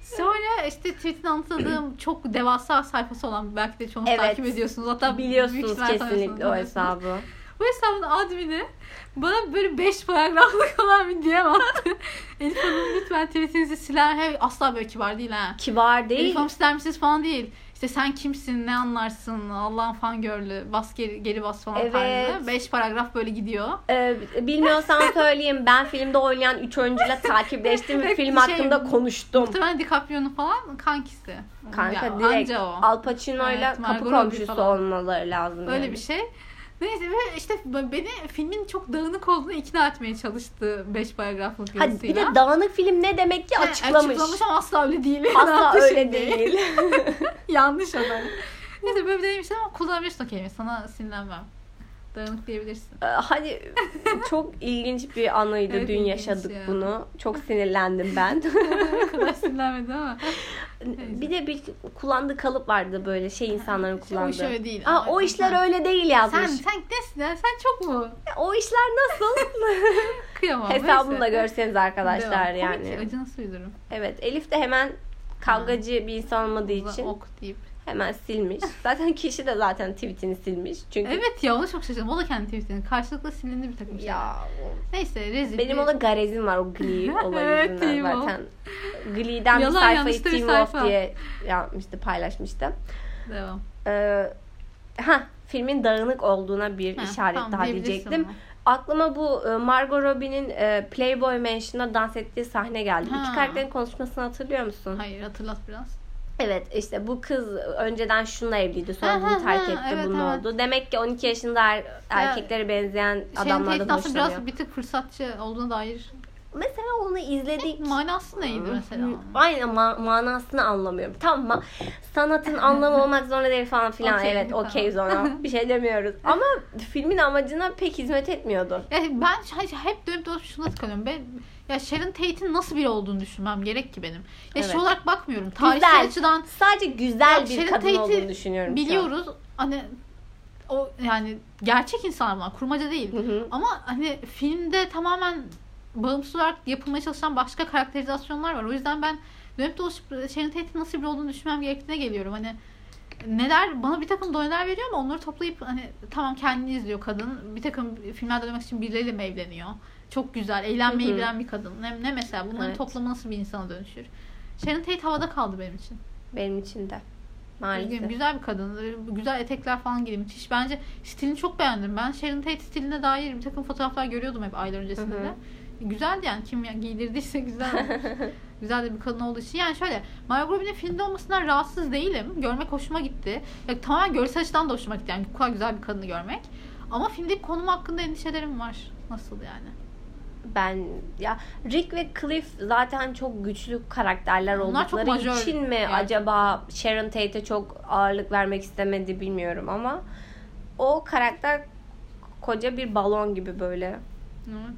Sonra işte tweet'in anlatıldığım çok devasa sayfası olan belki de çoğunuz Evet. takip ediyorsunuz. Hatta Biliyorsunuz kesinlikle o hesabı. Bu hesabın admini bana böyle 5 paragraflık olan bir DM attı. Elif Hanım lütfen tweetinizi siler. Hey, asla böyle kibar değil ha. Kibar değil. Elif Hanım siler misiniz falan değil. İşte sen kimsin, ne anlarsın, Allah'ın fan görlü, bas geri, geri bas falan Evet. tarzında. 5 paragraf böyle gidiyor. Ee, bilmiyorsan söyleyeyim. Ben filmde oynayan 3 oyuncuyla takipleştim ve film şey- hakkında konuştum. Muhtemelen DiCaprio'nun falan kankisi. Kanka Ya, direkt o. Al Pacino'yla Evet, kapı komşusu olmaları lazım. Öyle yani. bir şey. Neyse ve işte beni filmin çok dağınık olduğunu ikna etmeye çalıştı 5 paragraflık Hadi yazısıyla. bir de dağınık film ne demek ki açıklamış. Açıklamış ama asla öyle değil. Asla öyle değil. Yanlış adam. Neyse böyle bir denemiştim ama kullanabilirsin o kelimeyi. Sana sinirlenmem. Dağınık diyebilirsin. Ee, Hadi çok ilginç bir anıydı. Evet, Dün yaşadık ya. bunu. Çok sinirlendim ben. kadar sinirlenmedi ama. bir de bir kullandığı kalıp vardı böyle şey insanların O iş kullandığı. öyle değil. Aa, o işler sen, öyle değil yazmış. Sen, sen nesin ya? Sen çok mu? O işler nasıl? Kıyamam. Hesabını da görseniz arkadaşlar Devam. yani. Komik, acı nasıl uydurum? Evet Elif de hemen kavgacı bir insan olmadığı için Ok deyip. Hemen silmiş. Zaten kişi de zaten tweetini silmiş. Çünkü Evet ya ona çok şaşırdım. O da kendi tweetinin. Karşılıklı silindi bir takım şeyler. ya Neyse rezil. benim bir- ona garezim var o Glee olayı Evet, yüzünden zaten. Glee'den bir Yalan sayfayı yanlış da bir Teen Wolf sayfa. diye yapmıştı, paylaşmıştı. Devam. Ee, ha filmin dağınık olduğuna bir Ha, işaret tamam, daha diyebilirsin diyecektim. ama. Aklıma bu e, Margot Robbie'nin e, Playboy Mansion'da dans ettiği sahne geldi. Ha. İki karakterin konuşmasını hatırlıyor musun? Hayır hatırlat biraz. Evet işte bu kız önceden şununla evliydi sonra Ha, bunu terk ha, etti evet, bunun evet. oldu. Demek ki 12 yaşında er- erkeklere benzeyen Şeyin adamlardan Tate'in aslında hoşlanıyor. biraz bir tık fırsatçı olduğuna dair Mesela onu izledik. manası neydi mesela? Aynen ma- manasını anlamıyorum. Tamam mı? Sanatın anlamı olmak zorunda değil falan filan. Okey, evet tamam. okeyiz ona. Bir şey demiyoruz. Ama filmin amacına pek hizmet etmiyordu. Yani ben hep dönüp dolaşıp şuna tıkanıyorum. Ben ya Sharon Tate'in nasıl biri olduğunu düşünmem gerek ki benim. Ya şey Evet. olarak bakmıyorum. Tarihsel Güzel. açıdan Sadece güzel Ya bir Sharon kadın Tate'i olduğunu düşünüyorum. biliyoruz. Hani o yani gerçek insanlar bunlar. Kurmaca değil. Hı hı. Ama hani filmde tamamen bağımsız olarak yapılmaya çalışan başka karakterizasyonlar var. O yüzden ben dönüp dolaşıp Sharon Tate'in nasıl biri olduğunu düşünmem gerektiğine geliyorum. Hani neler bana bir takım doneler veriyor ama onları toplayıp hani tamam kendini izliyor kadın. Bir takım filmlerde oynamak için birileriyle mi evleniyor? Çok güzel. Eğlenmeyi bilen bir kadın. Ne, ne mesela? Bunların Evet. toplamı nasıl bir insana dönüşür? Sharon Tate havada kaldı benim için. Benim için de. Maalesef. Güzel bir kadın. Güzel etekler falan giydi. Müthiş. Bence stilini çok beğendim. Ben Sharon Tate stiline dair bir takım fotoğraflar görüyordum hep aylar öncesinde Hı hı. de. Güzeldi yani. Kim ya- giydirdiyse güzel güzel de bir kadın olduğu için. Yani şöyle Margot Robbie'nin filmde olmasından rahatsız değilim. Görmek hoşuma gitti. Ya, tamamen görsel açıdan da hoşuma gitti. Yani bu kadar güzel bir kadını görmek. Ama filmdeki konum hakkında endişelerim var. Nasıl yani? Ben ya Rick ve Cliff zaten çok güçlü karakterler çok oldukları majör için mi gerçekten. acaba Sharon Tate'e çok ağırlık vermek istemedi bilmiyorum ama o karakter koca bir balon gibi böyle. Evet.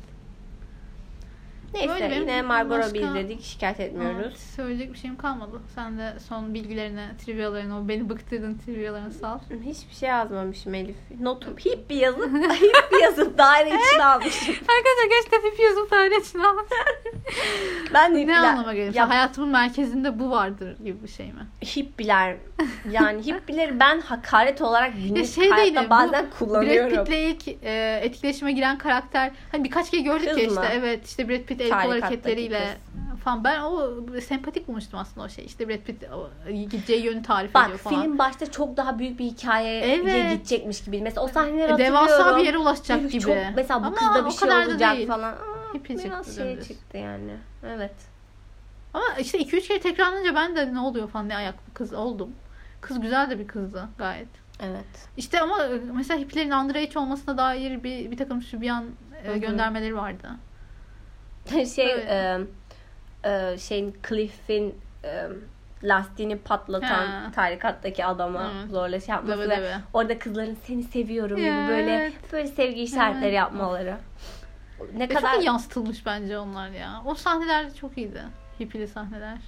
Neyse Böyle yine Margot Robbie izledik şikayet etmiyoruz. Evet, söyleyecek bir şeyim kalmadı. Sen de son bilgilerini, trivialarını, o beni bıktırdığın trivialarını sal. Hiçbir şey yazmamışım Elif. Notum hip bir yazıp hip bir yazıp daire içine almışım. Arkadaşlar gerçekten hip yazım tane için ama. Ben de ne hippiler, anlama geliyor? Ya, Hayatımın merkezinde bu vardır gibi bir şey mi? hippiler yani hippileri ben hakaret olarak günlük şey hayatta değil, bu bazen Brad kullanıyorum. Pitt'le ilk e, etkileşime giren karakter hani birkaç kere gördük Kız ya işte mı? evet işte Brad Pitt el kol Tarikattaki hareketleriyle falan ben o sempatik bulmuştum aslında o şey işte Brad Pitt gideceği yönü tarif Bak ediyor falan. film başta çok daha büyük bir hikayeye Evet. gidecekmiş gibi. Mesela o sahneleri E, hatırlıyorum. Devasa bir yere ulaşacak Çok- gibi. mesela bu Ama kızda bir şey olacak değil. falan. Aa, Hippi biraz şey dümdüz. çıktı yani. Evet. Ama işte 2-3 kere tekrarlanınca ben de ne oluyor falan ne ayaklı kız oldum. Kız güzel de bir kızdı gayet. Evet. İşte ama e, mesela hippilerin underage olmasına dair bir, bir takım e, Hı hı. göndermeleri vardı. şey Evet. e, e, şeyin Cliff'in e, lastiğini patlatan Ha. tarikattaki adama Evet. zorla şey yapması Tabii, ve tabii. orada kızların seni seviyorum Ya, gibi böyle evet. böyle sevgi işaretleri Evet. yapmaları. Ne Ve kadar çok iyi yansıtılmış bence onlar ya. O sahneler de çok iyiydi. Hippili sahneler.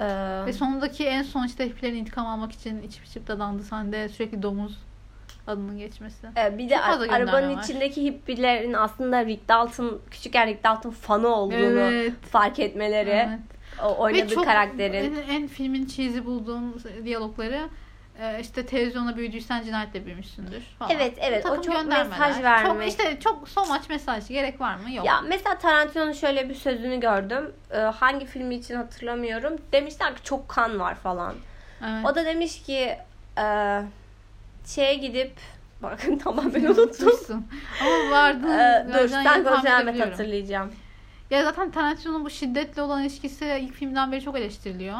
Ee, Ve sonundaki en son işte hippilerin intikam almak için içip içip dadandığı sahnede sürekli domuz adının geçmesi. e, bir de çok fazla a- arabanın var. içindeki hippilerin aslında Rick Dalton küçükken Rick Dalton fanı olduğunu Evet. fark etmeleri. Evet. O oynadığı Ve çok karakterin. En, en filmin cheesy bulduğum diyalogları e, işte televizyona büyüdüysen cinayetle büyümüşsündür falan. Evet, evet. O çok mesaj vermek. Çok işte çok so much mesaj gerek var mı? Yok. Ya mesela Tarantino'nun şöyle bir sözünü gördüm. Ee, hangi filmi için hatırlamıyorum. Demişler ki çok kan var falan. Evet. O da demiş ki e, şeye gidip bakın tamamen unuttum. Ama vardı. Ee, dur Ahmet edebiliyorum. hatırlayacağım. Ya zaten Tarantino'nun bu şiddetle olan ilişkisi ilk filmden beri çok eleştiriliyor.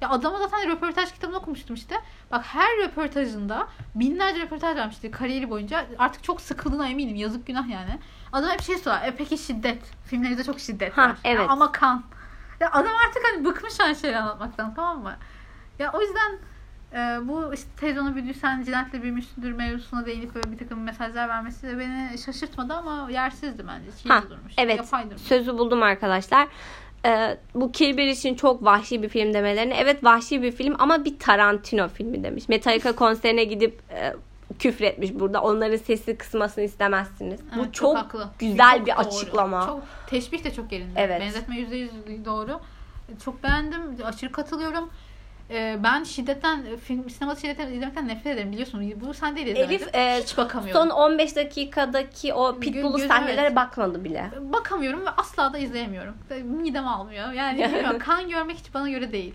Ya adama zaten röportaj kitabını okumuştum işte. Bak her röportajında binlerce röportaj vermişti kariyeri boyunca. Artık çok sıkıldığına eminim. Yazık günah yani. Adam hep şey sorar. E peki şiddet. Filmlerinizde çok şiddet Ha, var. evet. Ya ama kan. Ya adam artık hani bıkmış aynı şeyleri anlatmaktan tamam mı? Ya o yüzden e, bu işte televizyona büyüdüysen cinayetle büyümüşsündür mevzusuna değinip böyle bir takım mesajlar vermesi de beni şaşırtmadı ama yersizdi bence. Çiğ Ha, durmuş. evet. Yapay durmuş. Sözü buldum arkadaşlar. Ee, bu Kill Bill için çok vahşi bir film demelerini. Evet vahşi bir film ama bir Tarantino filmi demiş. Metallica konserine gidip e, küfretmiş burada. Onların sesi kısmasını istemezsiniz. Evet, bu çok, haklı. güzel Çok bir doğru. açıklama. Çok, teşbih de çok yerinde. Evet. Benzetme yüzde yüz doğru. Çok beğendim. Aşırı katılıyorum. Ee, ben şiddetten, film, sinemada şiddetten izlemekten nefret ederim biliyorsun. Bu sen değil izlemedin. Elif e, Hiç bakamıyorum. son 15 dakikadaki o gözüm sahnelere evet. bakmadı bile. Bakamıyorum ve asla da izleyemiyorum. Midem almıyor. Yani bilmiyorum, kan görmek hiç bana göre değil.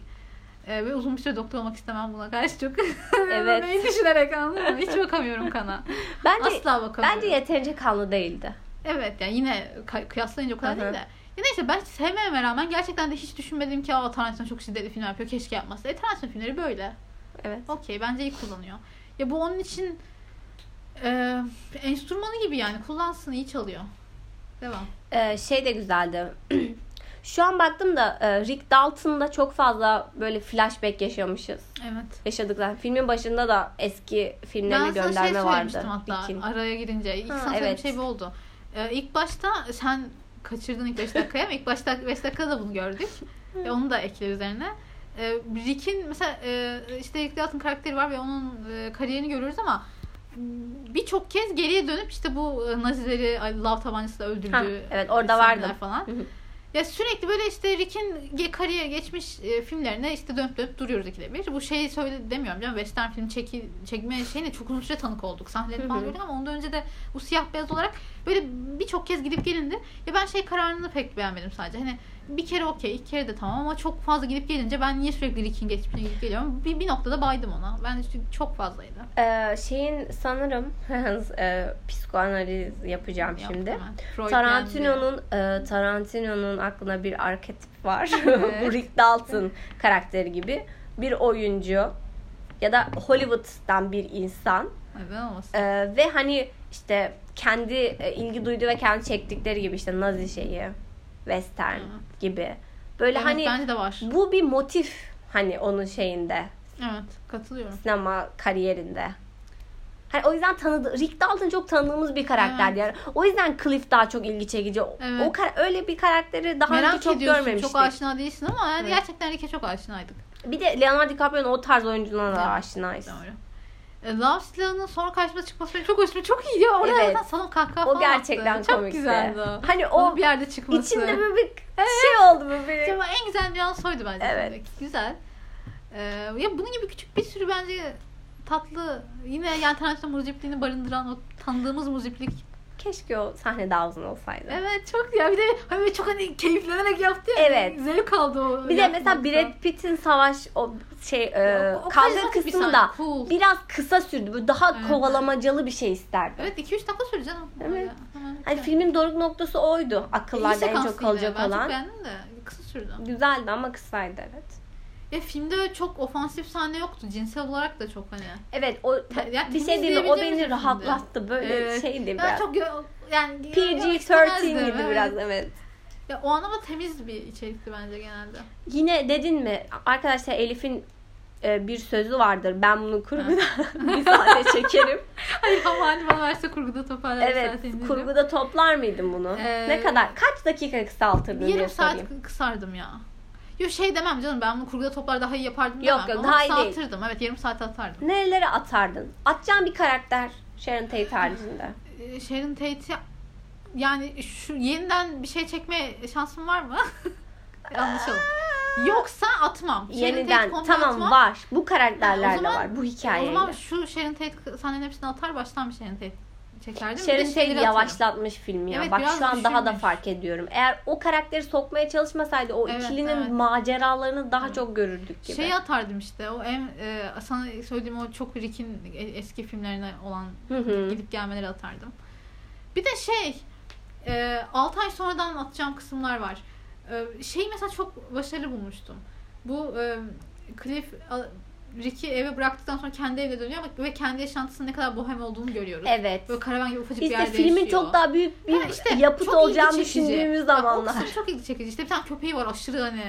Ee, ve uzun bir süre doktor olmak istemem buna karşı çok. Evet. Beni düşünerek anladın mı? Hiç bakamıyorum kana. Bence Asla bakamıyorum. bence yeterince kanlı değildi. Evet yani yine kıyaslayınca o kadar Hı hı. değil de. Ya neyse ben sevmeme rağmen gerçekten de hiç düşünmedim ki aa Tarantino çok şiddetli film yapıyor keşke yapmasa. E Tarantino filmleri böyle. Evet. Okey bence iyi kullanıyor. Ya bu onun için e, enstrümanı gibi yani kullansın iyi çalıyor. Devam. Ee, şey de güzeldi. Şu an baktım da e, Rick Dalton'da çok fazla böyle flashback yaşamışız. Evet. Yaşadık zaten. Filmin başında da eski filmlerine Ben sana şey gönderme vardı. söylemiştim hatta Rick'in. araya girince. İlk Ha, sana evet. şey oldu. Ee, ilk başta sen kaçırdın ilk 5 dakikaya ama ilk başta 5 dakikada da bunu gördük. ve onu da ekle üzerine. Ee, Rick'in mesela e, işte Rick Dalton karakteri var ve onun e, kariyerini görüyoruz ama birçok kez geriye dönüp işte bu e, Nazileri lav tabancasıyla öldürdüğü Ha, evet, orada vardı. falan. Ya sürekli böyle işte Rick'in ge- kariyer geçmiş e, filmlerine işte dönüp dönüp duruyoruz ikide bir. Bu şeyi söyle demiyorum canım. Western film çeki, çekme şeyine çok uzun süre tanık olduk. Sahneleri falan gördük ama ondan önce de bu siyah beyaz olarak böyle birçok kez gidip gelindi. Ya ben şey kararını pek beğenmedim sadece. Hani bir kere okey, iki kere de tamam ama çok fazla gidip gelince ben niye sürekli Rick'in geçmişine gidip geliyorum? Bir, bir noktada baydım ona. Ben çünkü çok fazlaydı. Ee, şeyin sanırım e, psikoanaliz yapacağım Yaptım şimdi. Freud Tarantino'nun e, Tarantino'nun aklına bir arketip var. Evet. Bu Rick Dalton karakteri gibi bir oyuncu ya da Hollywood'dan bir insan? Ee, ve hani işte kendi e, ilgi duyduğu ve kendi çektikleri gibi işte Nazi şeyi, western Evet. gibi. Böyle evet, hani bence de var. bu bir motif hani onun şeyinde, Evet, katılıyorum. sinema kariyerinde. Hani o yüzden tanıdı Rick Dalton çok tanıdığımız bir karakter yani. O yüzden Cliff daha çok ilgi çekici. O- Evet. O kar- öyle bir karakteri daha Merak önce çok ediyorsun. görmemiştik. Çok aşina değilsin ama yani Evet. gerçekten Rick'e çok aşinaydık. Bir de Leonardo DiCaprio'nun o tarz oyunculuğuna da Evet, aşinayız. Doğru. E, Love silahının sonra karşıma çıkması benim çok hoşuma çok iyi ya. Orada Evet. zaten salon kahkaha O falan gerçekten attı. Çok komikti. güzeldi o. Hani Onun o bir yerde çıkması. içinde böyle bir şey oldu bu benim. Ama en güzel bir an soydu bence. Evet. filmdeki. Güzel. Ee, ya bunun gibi küçük bir sürü bence tatlı yine yani Tarantino muzipliğini barındıran o tanıdığımız muziplik. Keşke o sahne daha uzun olsaydı. Evet çok ya bir de hani çok hani keyiflenerek yaptı ya. Evet. Zevk aldı o. Bir de mesela. Brad Pitt'in savaş o şey e, O- o kavga bir kısmı sahne, da cool. biraz kısa sürdü. Böyle daha Evet. kovalamacalı bir şey isterdim. Evet 2-3 dakika sürdü canım. Evet. Hemen Hani filmin doruk noktası oydu. Akıllarda en çok kalacak ben olan. çok beğendim de kısa sürdü. Güzeldi ama kısaydı evet. Ya filmde çok ofansif sahne yoktu. Cinsel olarak da çok hani. Evet o ya bir şey değil? O beni rahatlattı. Böyle Evet. şeydi biraz. çok gö- yani PG-13 istemezdim, gibi evet. biraz evet. Ya o anlamda temiz bir içerikti bence genelde. Yine dedin mi arkadaşlar Elif'in e, bir sözü vardır. Ben bunu kurguda bir saate çekerim. Hayır ama hani bana verse kurguda toparlar evet. Kurguda toplar mıydın bunu? Ee, ne kadar? Kaç dakika kısaltırdın Yarım saat sorayım. kısardım ya. Yok şey demem canım ben bunu kurguda toplar daha iyi yapardım demem. Yok, yok, Ama daha iyi değil. kısaltırdım. Evet yarım saat atardım. Nerelere atardın? Atacağın bir karakter Sharon Tate haricinde. Ee, Sharon Tate'i yani şu yeniden bir şey çekme şansım var mı? Anlaşalım. Yoksa atmam. Sharon Tate Yeniden komple tamam atmam. var. Bu O karakterlerle zaman- var. Bu O hikayeyle. zaman şu Sharon Tate sahnelerin hepsini atar baştan bir Sharon Tate de Sharon Tate yavaşlatmış filmi ya. Evet, Bak şu an daha da düşünmüş. fark ediyorum. Eğer o karakteri sokmaya çalışmasaydı o Evet, ikilinin evet. maceralarını daha Evet. çok görürdük gibi. Şey atardım işte o en e, sana söylediğim o çok Rick'in e- eski filmlerine olan Hı hı. gidip gelmeleri atardım. Bir de şey e, 6 ay sonradan atacağım kısımlar var. E, şeyi mesela çok başarılı bulmuştum. Bu e, Cliff Rick'i eve bıraktıktan sonra kendi evine dönüyor ve kendi yaşantısının ne kadar bohem olduğunu görüyoruz. Evet. Böyle karavan gibi ufacık Biz bir de yerde filmin yaşıyor. çok daha büyük bir Ha, işte yapıt olacağını düşündüğümüz Bak, zamanlar. kısım çok ilgi çekici. İşte bir tane köpeği var aşırı hani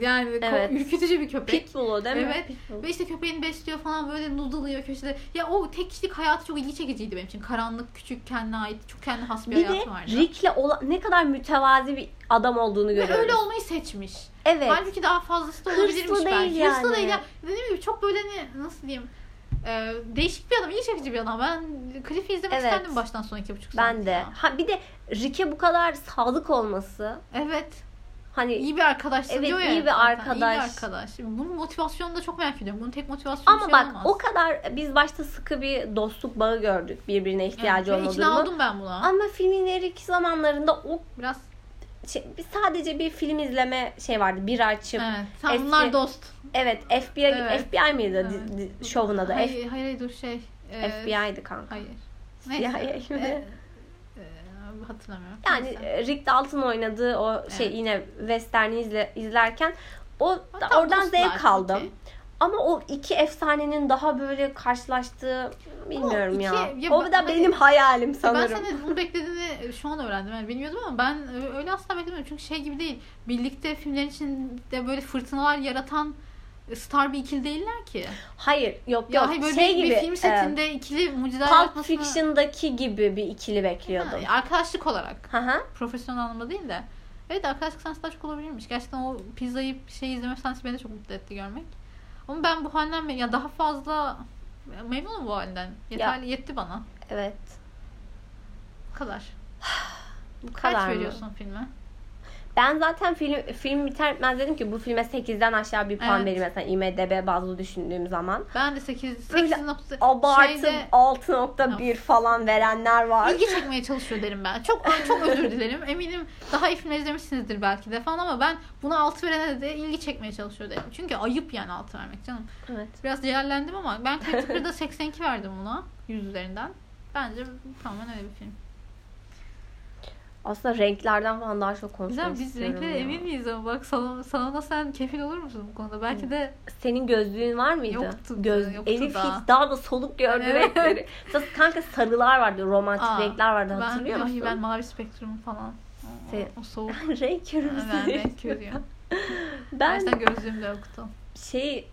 yani Evet. ürkütücü bir köpek. Pitbull o değil mi? Evet. Pitbull. Ve işte köpeğini besliyor falan böyle noodle'lıyor köşede. Ya o tek kişilik hayatı çok ilgi çekiciydi benim için. Karanlık, küçük, kendine ait, çok kendine has bir, Bir de hayatı vardı. Rick'le olan ne kadar mütevazi bir adam olduğunu Ve görüyoruz. öyle olmayı seçmiş. Evet. Halbuki daha fazlası da Hırslı olabilirmiş değil belki. yani. Hırslı değil ya. Dediğim gibi çok böyle ne nasıl diyeyim e, değişik bir adam, ilgi çekici bir adam. Ben Cliff'i izlemek Evet. isterdim baştan sona iki buçuk saat. Ben de. ya. Ha bir de Rick'e bu kadar sadık olması Evet. hani İyi bir arkadaşsın Evet, diyor ya. iyi bir zaten. arkadaş. İyi bir arkadaş. Bunun motivasyonunu da çok merak ediyorum. Bunun tek motivasyonu ama şey bak olmaz. o kadar biz başta sıkı bir dostluk bağı gördük birbirine ihtiyacı evet, ve olma ikna durumu. oldum ben buna. Ama filmin ileriki zamanlarında o Biraz şey, sadece bir film izleme şey vardı. Bir açıp evet. Sen eski- bunlar dost. evet FBI Evet. FBI miydi Evet. şovun adı? F- Hayır, hayır, hayır dur şey. e, FBI'di kanka. Hayır. CIA Neyse. mi? E, e, hatırlamıyorum. Yani Neyse. Rick Dalton oynadığı o şey Evet. yine western'i izle, izlerken o Tam oradan dostlar, zevk aldım. okey. Ama o iki efsanenin daha böyle karşılaştığı bilmiyorum iki- ya. ya O ben- da hani- benim hayalim Ben sanırım. senin bunu beklediğini şu an öğrendim. Yani bilmiyordum ama ben öyle asla beklemiyordum. Çünkü şey gibi değil. Birlikte filmler içinde böyle fırtınalar yaratan star bir ikili değiller ki. Hayır yok Ya yok hayır böyle şey bir, gibi bir film e, setinde ikili mucizeler Pulp yaratmasını... Fiction'daki gibi bir ikili bekliyordum. Ha, arkadaşlık olarak. Hı hı. Profesyonel anlamda değil de. Evet arkadaşlık sahnesi daha çok olabilirmiş. Gerçekten o pizzayı şey izleme sahnesi beni de çok mutlu etti görmek. Ama ben bu halinden me- ya daha fazla memnunum bu halinden. Yeterli yetti bana. Evet. Bu kadar. Bu Kaç kadar mı? veriyorsun filme? Ben zaten film film biter bitmez dedim ki bu filme 8'den aşağı bir puan Evet. vereyim mesela IMDB bazlı düşündüğüm zaman. Ben de 8 Böyle 8 nokta Abartı şeyde 6.1 falan verenler var. ilgi çekmeye çalışıyor derim ben. Çok çok özür dilerim. Eminim daha iyi filmler izlemişsinizdir belki de falan ama ben buna 6 verene de ilgi çekmeye çalışıyor derim. Çünkü ayıp yani 6 vermek canım. Evet. Biraz celallendim ama ben Critical'da 82 verdim buna 100 üzerinden. Bence tamamen öyle bir film. Aslında renklerden falan daha çok konuşmak Güzel biz renklere ya. emin miyiz ama bak sana, sana da sen kefil olur musun bu konuda? Belki de Senin gözlüğün var mıydı? Yoktu, Göz, yoktu Elif da. hiç daha da soluk gördü Evet. renkleri. Mesela kanka sarılar vardı, romantik Aa, renkler vardı ben, hatırlıyor ay, musun? ben mavi spektrum falan. O, o soğuk. renk körü ben renk körüyüm. Ben Ben gözlüğüm de yoktu. şey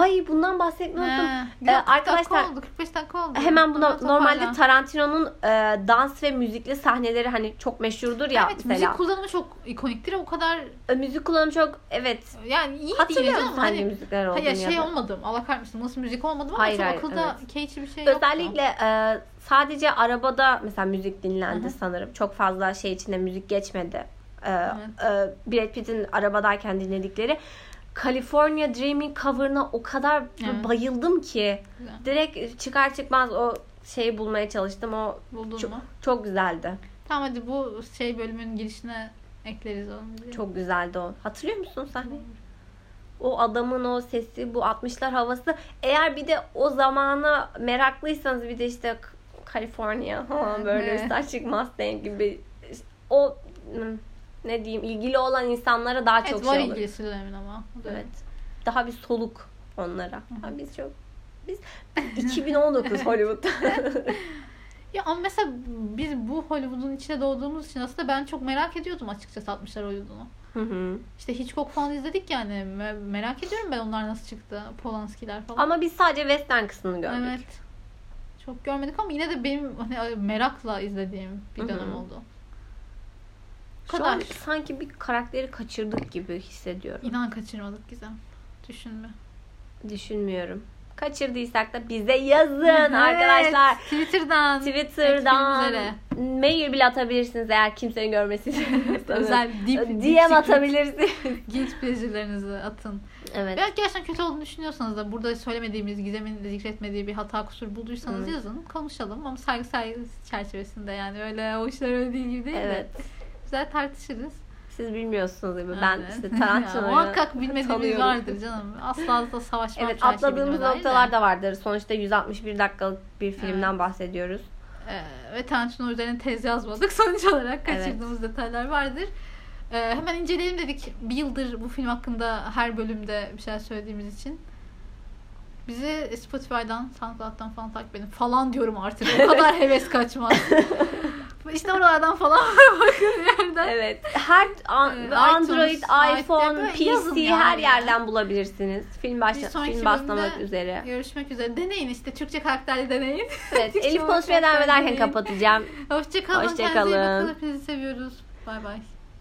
ay bundan. He, Ee, güzel, 40 arkadaşlar- oldu, 45 dakika oldu. Hemen buna Hemen normalde. Tarantino'nun e, dans ve müzikli sahneleri hani çok meşhurdur ya evet, mesela. müzik kullanımı çok ikoniktir. O kadar E, müzik kullanımı çok evet. yani iyi Hatırlıyor musun canım. hangi Hani, müzikler olduğunu hayır şey da? olmadım. Allah kahretmesin. Nasıl müzik olmadım ama Hayır, çok hayır, akılda evet. keyifli bir şey yoktu. Özellikle e, sadece arabada mesela müzik dinlendi Hı hı. sanırım. Çok fazla şey içinde müzik geçmedi. E, Evet. e, Brad Pitt'in arabadayken dinledikleri. California Dreaming cover'ına o kadar Evet. bayıldım ki. Güzel. Direkt çıkar çıkmaz o şeyi bulmaya çalıştım. O Buldun çok, mu? çok güzeldi. Tamam hadi bu şey bölümün girişine ekleriz onu. Çok güzeldi o. Hatırlıyor musun sahneyi? O adamın o sesi, bu 60'lar havası. Eğer bir de o zamana meraklıysanız bir de işte California falan böyle Evet. üstü açık Mustang gibi o ne diyeyim ilgili olan insanlara daha Evet çok var şey olur. ilgisi dönemin ama. Evet. Daha bir soluk onlara. Ha, biz çok biz 2019 Hollywood. Ya ama mesela biz bu Hollywood'un içine doğduğumuz için aslında ben çok merak ediyordum açıkçası 60'lar Hollywood'unu. Hı hı. İşte Hitchcock falan izledik yani. Me- Merak ediyorum ben onlar nasıl çıktı. Polanskiler falan. Ama biz sadece western kısmını gördük. Evet. Çok görmedik ama yine de benim hani merakla izlediğim bir Hı hı. dönem oldu. Bu Şu an kadar. sanki bir karakteri kaçırdık gibi hissediyorum. İnan kaçırmadık Gizem. Düşünme. Düşünmüyorum. Kaçırdıysak da bize yazın arkadaşlar. Evet, Twitter'dan. Twitter'dan üzere. mail bile atabilirsiniz eğer kimsenin görmesini istemiyorsanız. Özel deep, deep DM atabilirsiniz. Guilt pleasure'larınızı atın. Evet. Veya gerçekten kötü olduğunu düşünüyorsanız da burada söylemediğimiz, Gizem'in de zikretmediği bir hata kusur bulduysanız Evet. yazın. Konuşalım ama saygı saygı çerçevesinde yani öyle o işler öyle değil gibi değil Evet. de. Güzel tartışırız. Siz bilmiyorsunuz gibi. Ben Evet. işte Ya, Tarantino'yu Muhakkak bilmediğimiz vardır canım. Asla da savaşmam Evet atladığımız çerçevesine dair noktalar de. da vardır. Sonuçta 161 dakikalık bir filmden Evet. bahsediyoruz. Ee, ve Tarantino üzerine tez yazmadık. Sonuç olarak kaçırdığımız detaylar vardır. Ee, hemen inceleyelim dedik. Bir yıldır bu film hakkında her bölümde bir şeyler söylediğimiz için. Bizi Spotify'dan, SoundCloud'dan falan takip edin. Falan diyorum artık. O kadar heves kaçmaz. İşte oralardan falan bakın yerden. Evet. Her an- Evet, Android, iTunes, iPhone, PC yani. her yerden bulabilirsiniz. Film başla film başlamak üzere. Görüşmek üzere. Deneyin işte. Türkçe karakterli deneyin. Evet. Elif konuşmaya devam ederken kapatacağım. Hoşçakalın. Hoşça Kendinize iyi bakın. kalın. Hepinizi seviyoruz. Bay bay.